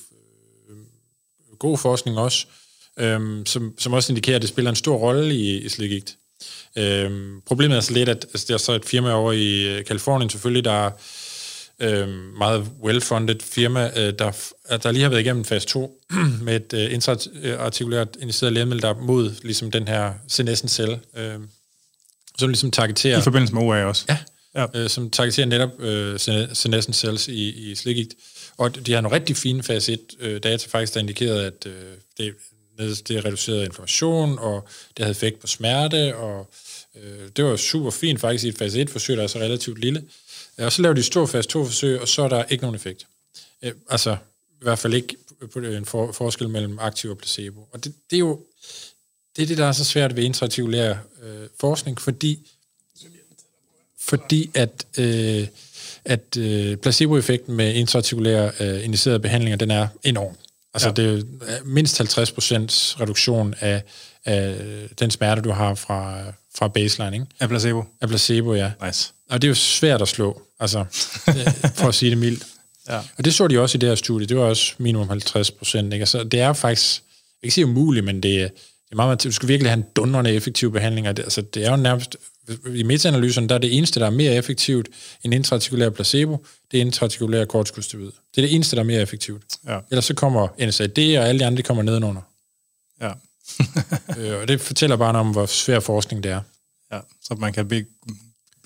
øh, god forskning også, øhm, som, som også indikerer, at det spiller en stor rolle i, i slidgigt. Øhm, problemet er så lidt, at altså, der er så et firma over i øh, Kalifornien selvfølgelig, der øhm, meget well-funded firma, øh, der, der lige har været igennem fase 2 med et øh, intraartikulært injiceret lægemiddel, der er mod ligesom den her senescent celle, øh, som ligesom targeterer I forbindelse med OA også. Ja, Ja. Øh, som targeterer netop øh, sene- senescent cells i, i slikgigt. Og de har nogle rigtig fine fase 1 øh, data faktisk, der indikerede, at øh, det, det reducerede inflammation, og det havde effekt på smerte, og øh, det var super fint faktisk i et fase 1-forsøg, der er så relativt lille. Øh, Og så lavede de et stort fase 2-forsøg, og så er der ikke nogen effekt. Øh, altså, i hvert fald ikke på en for, forskel mellem aktiv og placebo. Og det, det er jo det, er det, der er så svært ved intraartikulær øh, forskning, fordi fordi at, øh, at øh, placeboeffekten med intraartikulære øh, injicerede behandlinger, den er enorm. Altså Ja. ja. det er mindst 50% reduktion af, af den smerte, du har fra, fra baseline, ikke? Af placebo. af placebo, ja. Nice. Og det er jo svært at slå, altså, øh, for at sige det mildt. Ja. Og det så de også i det her studie, det var også minimum 50 procent. Ikke? Altså, det er faktisk, jeg kan ikke sige umuligt, men det, er- det er meget, meget, du skal virkelig have en dundrende effektiv behandling. Og det, altså, det er jo nærmest, i metaanalyserne, der er det eneste, der er mere effektivt end intraartikulær placebo, det er intraartikulær kortikosteroid. Det er det eneste, der er mere effektivt. Ja. Ellers så kommer NSAID, og alle de andre, kommer nedenunder. Ja. øh, og det fortæller bare noget om, hvor svær forskning det er. ja. Så man kan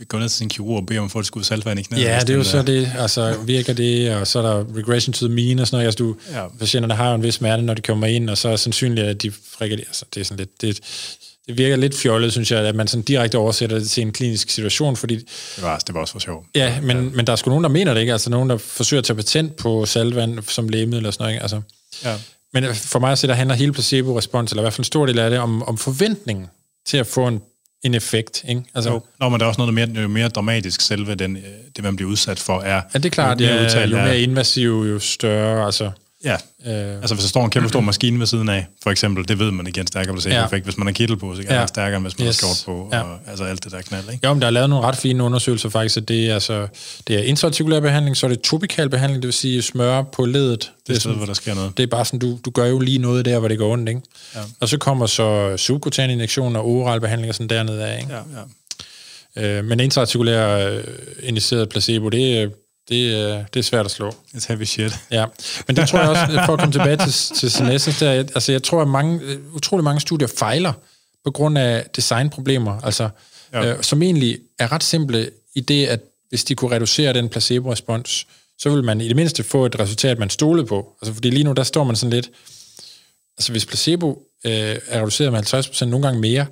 gå ned til sin kirurg og bede om at få et skud saltvand i knæet. Ja, det er jo så det, altså virker det, og så er der regression to the mean og sådan noget. Altså, du, Ja. patienterne har jo en vis smerte, når de kommer ind, og så er det sandsynligt, at de frikker det. Altså, det er sådan lidt, det, det virker lidt fjollet, synes jeg, at man sådan direkte oversætter det til en klinisk situation, fordi Det var, det var også for sjov. Ja, men, ja. men der er sgu nogen, der mener det ikke. Altså nogen, der forsøger at tage patent på salvand som lægemiddel og sådan noget. Ikke? Altså, Ja. men for mig at se, der handler hele placebo-respons, eller i hvert fald en stor del af det, om, om forventningen til at få en, en effekt. Ikke? Altså, Jo. Nå, men der er også noget mere, jo mere dramatisk selve den, øh, det, man bliver udsat for, er... ja, det er klart, jo mere ja, udtalt jo er- mere invasiv, jo større. Altså, Ja, øh, altså hvis der står en kæmpe stor maskine ved siden af, for eksempel, det ved man igen stærkere placebo-effekt. Ja. Hvis man har kittel på, så kan Ja. stærkere, end hvis man Yes. har skjort på, Ja. og altså alt det der knald, ikke? Jo, men der er lavet nogle ret fine undersøgelser faktisk, at det er, altså, det er intraartikulær behandling, så er det topikal behandling, det vil sige smøre på ledet. Det er Det er, sted, sådan, hvor der sker noget. det er bare sådan, du, du gør jo lige noget der, hvor det går ondt, ikke? Ja. Og så kommer så subkutan injektion og oral behandling og sådan dernede af, ikke? Ja, ja. Øh, men intraartikulær øh, injiceret placebo, det, er- det, er- det er svært at slå. It's heavy shit. Ja, men det tror jeg også, for at komme tilbage til, til senescence, der, altså jeg tror, at mange, øh, utrolig mange studier fejler på grund af designproblemer, altså, Ja. ja. øh, som egentlig er ret simple i det, at hvis de kunne reducere den placebo-respons, så vil man i det mindste få et resultat, man stolede på. Altså, fordi lige nu, der står man sådan lidt, altså hvis placebo øh, er reduceret med 50%, nogle gange mere,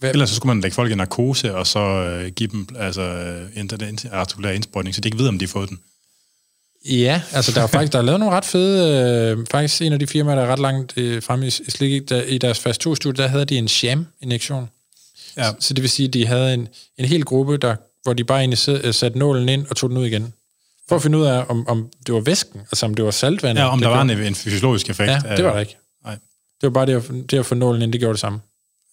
hvad, Ellers så skulle man lægge folk i narkose, og så øh, give dem altså, øh, inter- artikulær indsprøjtning, så de ikke ved, om de har fået den. Ja, altså der er faktisk der er lavet nogle ret fede, øh, faktisk en af de firmaer, der er ret langt øh, fremme i, slik, der, i deres fase 2-studie, der havde de en sham-injektion. Ja. Så det vil sige, at de havde en, en hel gruppe, der, hvor de bare egentlig øh, satte nålen ind og tog den ud igen. For at finde ud af, om, om det var væsken, altså om det var saltvand. Ja, om det der var en, en fysiologisk effekt. Ja, det var der ikke. Nej. Det var bare det at, det at få nålen ind, det gjorde det samme.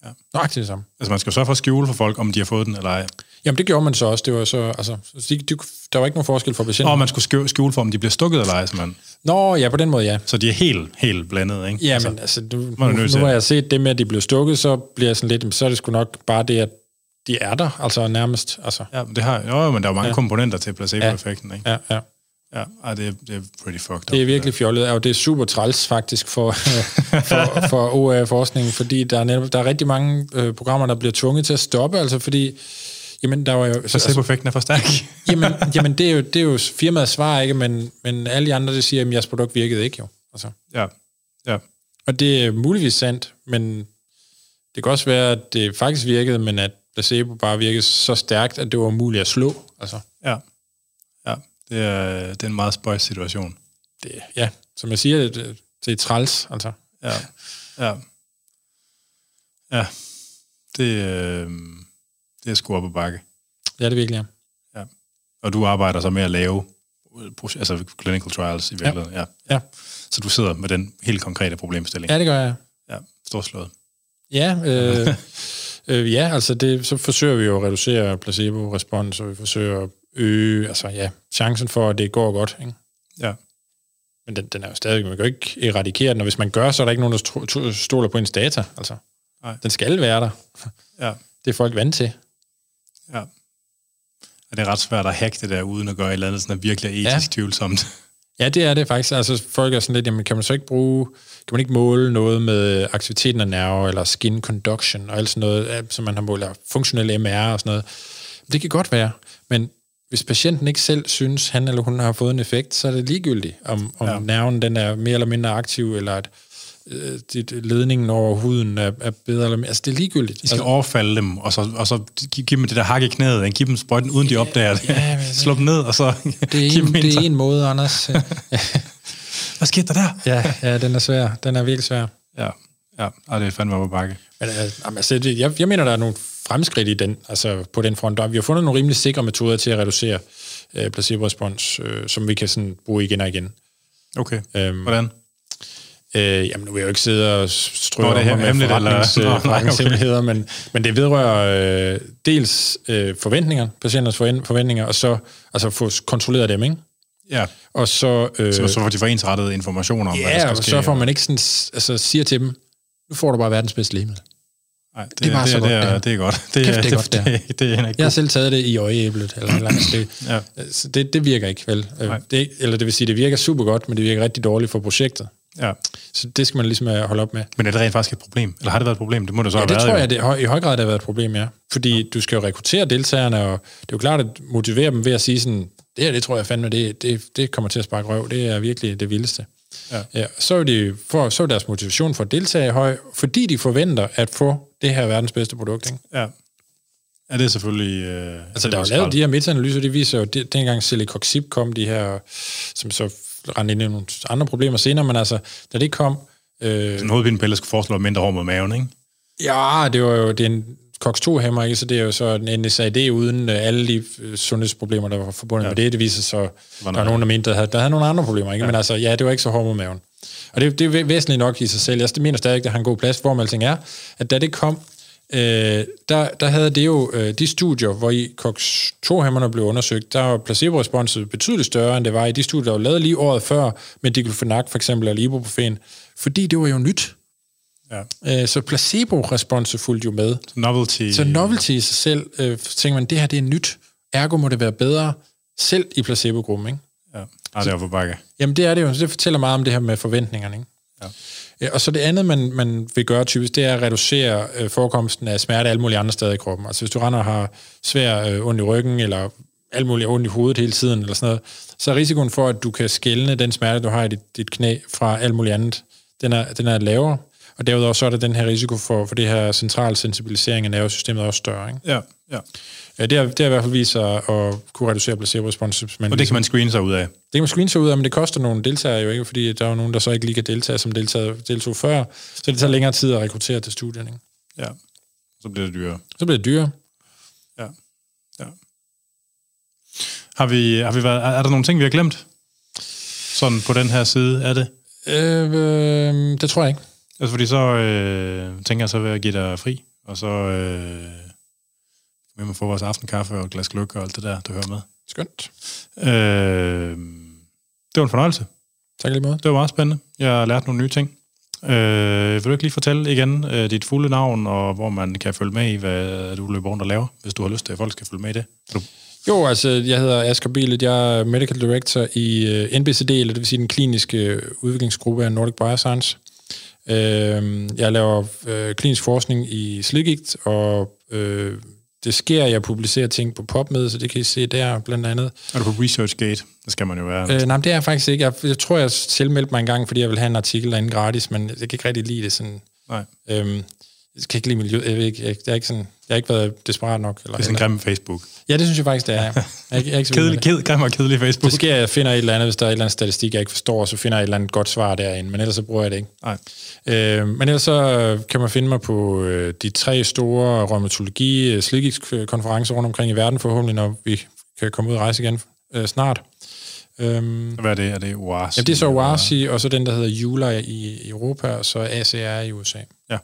Ja. Nøjagtigt det samme. Altså man skal sørge for at skjule for folk, om de har fået den eller ej. Jamen det gjorde man så også. Det var så, altså, de, de, der var ikke nogen forskel for patienten. Og man skulle skjule- for, om de bliver stukket eller ej, simpelthen. Nå, ja, på den måde, ja. Så de er helt, helt blandet, ikke? Ja, men altså, nu, man er nu, til nu har jeg set det med, at de blev stukket, så bliver jeg sådan lidt, så er det sgu nok bare det, at de er der, altså nærmest. Altså, Ja, det har, jo, men der er jo mange ja. komponenter til placebo-effekten, ikke? ja, ja. Ja, ej, det, er, det er pretty fucked Det er up, virkelig fjollet, og det er super træls faktisk for, for, for OA-forskningen, fordi der er, netop, der er rigtig mange øh, programmer, der bliver tvunget til at stoppe, altså fordi, jamen der var jo... Altså, Placebo-effekten er for stærk. jamen, jamen det, er jo, det er jo firmaets svar, ikke? Men, men alle de andre, der siger, at jeres produkt virkede ikke jo. Altså. ja, ja. Og det er muligvis sandt, men det kan også være, at det faktisk virkede, men at placebo bare virkede så stærkt, at det var umuligt at slå. Altså, ja. Det er, det er en meget spøjs situation. det, ja, som jeg siger, det, det er træls. Altså. Ja, ja. Ja, det, øh, det er sgu op ad bakke. Ja, det er virkelig, ja. Ja. Og du arbejder så med at lave altså clinical trials i virkeligheden. Ja. Ja, Så du sidder med den helt konkrete problemstilling. ja det gør jeg. ja storslået. Ja, øh, øh, ja altså det, så forsøger vi jo at reducere placebo-respons, og vi forsøger at øge altså, ja, chancen for, at det går godt. Ikke? Ja. Men den, den er jo stadig, man kan jo ikke eradikere den, og hvis man gør, så er der ikke nogen, der stoler på ens data. Altså. Nej. Den skal være der. Ja. Det er folk vant til. ja. Og det er ret svært at hacke det der, uden at gøre et eller andet, sådan er virkelig etisk Ja. tvivlsomt. Ja, det er det faktisk. Altså, folk er sådan lidt, jamen, kan man så ikke bruge, kan man ikke måle noget med aktiviteten af nerver, eller skin conduction, og alt sådan noget, som man har målt, eller funktionelle MR og sådan noget. Det kan godt være, men hvis patienten ikke selv synes, han eller hun har fået en effekt, så er det ligegyldigt, om, om ja. Ja. nerven den er mere eller mindre aktiv, eller at øh, dit, ledningen over huden er, er bedre eller mindre. Altså, det er ligegyldigt. De skal overfalde dem, og så, og så give, give dem det der hak i knæet, ikke? give dem sprøjten, uden de opdager det. ja, men- Slå dem ned, og så det er, en, det er en- måde, Anders. Hvad skete der der? ja, ja, den er svær. Den er virkelig svær. Ja, ja. Ej, det er fandme op ad bakke. Men, øh, altså, jeg, jeg mener, der er nogle fremskridt i den, altså på den front. Der, vi har fundet nogle rimelig sikre metoder til at reducere øh, placebo-respons, øh, som vi kan sådan bruge igen og igen. Okay. Øhm, Hvordan? Øh, jamen, nu vil jeg jo ikke sidde og strøge er om med hemmeligt, eller- forretnings, øh, nej, okay. forretningshemmeligheder, men, men det vedrører øh, dels øh, forventninger, patienters forven- forventninger, og så altså få kontrolleret dem, ikke? Ja, Og så... Øh, så, så får de forensrettede informationer om, hvad der ja, skal og ske. så får man ikke sådan, altså, siger til dem, nu får du bare verdens bedste lægemiddel. Nej, det, det er bare det, så det, godt, det, det er, det er godt. Det, Kæft, det er godt, det det, det er ikke Jeg har selv taget det i øjeæblet, eller andet. Det, Ja. så det, det virker ikke, vel? Øh, Nej. Det, eller det vil sige, det virker super godt, men det virker rigtig dårligt for projektet. Ja. Så det skal man ligesom øh, holde op med. Men er det rent faktisk et problem? Eller har det været et problem? Det må det så Ja, have det været. tror jo. jeg, det, i høj grad det har været et problem, ja. Fordi du skal jo rekruttere deltagerne, og det er jo klart at motivere dem ved at sige sådan, det her, det tror jeg fandme, det, det, det kommer til at sparke røv. Det er virkelig det vildeste. Ja. Ja, så, er de, for, så er deres motivation for at deltage høj, fordi de forventer at få det her verdens bedste produkt. Ikke? Ja. Ja, det er selvfølgelig... Øh, Altså, der er lavet de her metaanalyser, de viser jo, det, dengang Celecoxib kom, de her, som så rendte ind i nogle andre problemer senere, men altså, da det kom, øh, En hovedpinepille skulle foreslå mindre hår mod maven, ikke? ja, det var jo, det er en COX-2-hæmmer, ikke? så det er jo så en NSAID uden øh, alle de øh, sundhedsproblemer, der var forbundet ja. med det. Det viser så, der var noget nogen, der mente, der havde, der havde nogle andre problemer, ikke? Ja. men altså, ja, det var ikke så hårdt mod maven. Og det, det er væ- væsentligt nok i sig selv. Jeg mener stadig, at det har en god plads, hvor alting er, at da det kom, øh, der, der havde det jo øh, de studier, hvor i COX-2-hæmmerne blev undersøgt, der var placebo-responset betydeligt større, end det var i de studier, der var lavet lige året før, med diclofenac for eksempel, eller ibuprofen, fordi det var jo nyt. Ja. Øh, så placebo-responset fulgte jo med. Novelty. Så novelty i sig selv, øh, tænker man, det her det er nyt, ergo må det være bedre, selv i placebo-gruppen, ikke? Ja. Nej, det er på bakke. Jamen det er det jo, så det fortæller meget om det her med forventningerne, ikke? Ja. Ja, og så det andet, man, man vil gøre typisk, det er at reducere øh, forekomsten af smerte alle mulige andre steder i kroppen. Altså hvis du render og har svær øh, ondt i ryggen, eller alt muligt ondt i hovedet hele tiden, eller sådan noget, så er risikoen for, at du kan skælne den smerte, du har i dit, dit knæ, fra alt muligt andet, den er, den er lavere. Og derudover så er der den her risiko for, for det her central sensibilisering af nervesystemet også større. Ikke? Ja, ja. Ja, det, har, det har i hvert fald vist sig at kunne reducere placebo-respons. Men Og det kan man screene sig ud af. det kan man screene sig ud af, men det koster nogle deltagere jo ikke, fordi der er jo nogen, der så ikke lige kan deltage, som deltagede, deltog før. Så det tager længere tid at rekruttere til studierne. ikke? Ja. Så bliver det dyrere. Så bliver det dyrere. Ja. ja. Har vi, har vi været, er, er der nogle ting, vi har glemt? Sådan på den her side af det? Øh, øh, det tror jeg ikke. Altså fordi så øh, tænker jeg så ved at give dig fri, og så øh, med mig få vores aftenkaffe og et glas gløk og alt det der, du hører med. Skønt. Øh, det var en fornøjelse. Tak lige måde. Det var meget spændende. Jeg har lært nogle nye ting. Øh, vil du ikke lige fortælle igen øh, dit fulde navn, og hvor man kan følge med i, hvad du løber rundt og laver, hvis du har lyst til, at folk skal følge med i det? Du... Jo, altså, jeg hedder Asger Bielet, jeg er Medical Director i uh, NBCD, eller det vil sige den kliniske udviklingsgruppe af Nordic Bioscience. Uh, jeg laver uh, klinisk forskning i slidgigt, og uh, det sker, at jeg publicerer ting på PubMed, så det kan I se der blandt andet. Er du på ResearchGate? Det skal man jo være. Øh, nej, det er jeg faktisk ikke. Jeg, jeg tror, jeg selvmeldte mig en gang, fordi jeg vil have en artikel derinde gratis, men jeg kan ikke rigtig lide det sådan. Nej. Øhm, jeg kan ikke lide miljø. Jeg, ikke, jeg, jeg, er ikke sådan, jeg har ikke været desperat nok. Eller, det er sådan en grim Facebook. Ja, det synes jeg faktisk, det er. Jeg, jeg, jeg er ikke kedelig, ked, grim og kedelig Facebook. Det sker, jeg finder et eller andet, hvis der er et eller andet statistik, jeg ikke forstår, så finder jeg et eller andet godt svar derinde, men ellers så bruger jeg det ikke. Nej. Øh, men ellers så kan man finde mig på øh, de tre store rheumatologi øh, konferencer rundt omkring i verden, forhåbentlig, når vi kan komme ud og rejse igen øh, snart. Øhm, Hvad er det? Er det OASI? Jamen, det er så OASI, og så den, der hedder Jula i Europa, og så ACR i USA. Ja.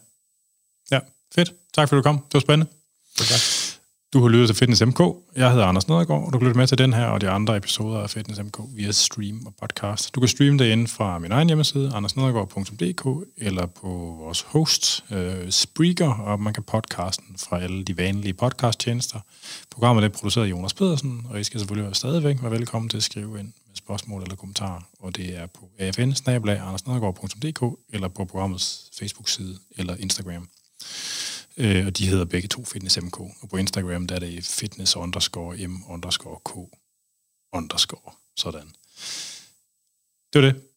Fedt. Tak fordi du kom. Det var spændende. Tak. Du har lyttet til Fitness MK. Jeg hedder Anders Nedergaard, og du kan lytte med til den her og de andre episoder af Fitness MK via stream og podcast. Du kan streame det ind fra min egen hjemmeside, andersnedergaard.dk, eller på vores host, øh, Spreaker, og man kan podcasten fra alle de vanlige podcasttjenester. Programmet er produceret af Jonas Pedersen, og I skal selvfølgelig være stadigvæk være velkommen til at skrive ind med spørgsmål eller kommentarer, og det er på afn eller på programmets Facebook-side eller Instagram. Øh, og de hedder begge to Fitness MK. Og på Instagram, der er det fitness underscore m underscore k underscore. Sådan. Det var det.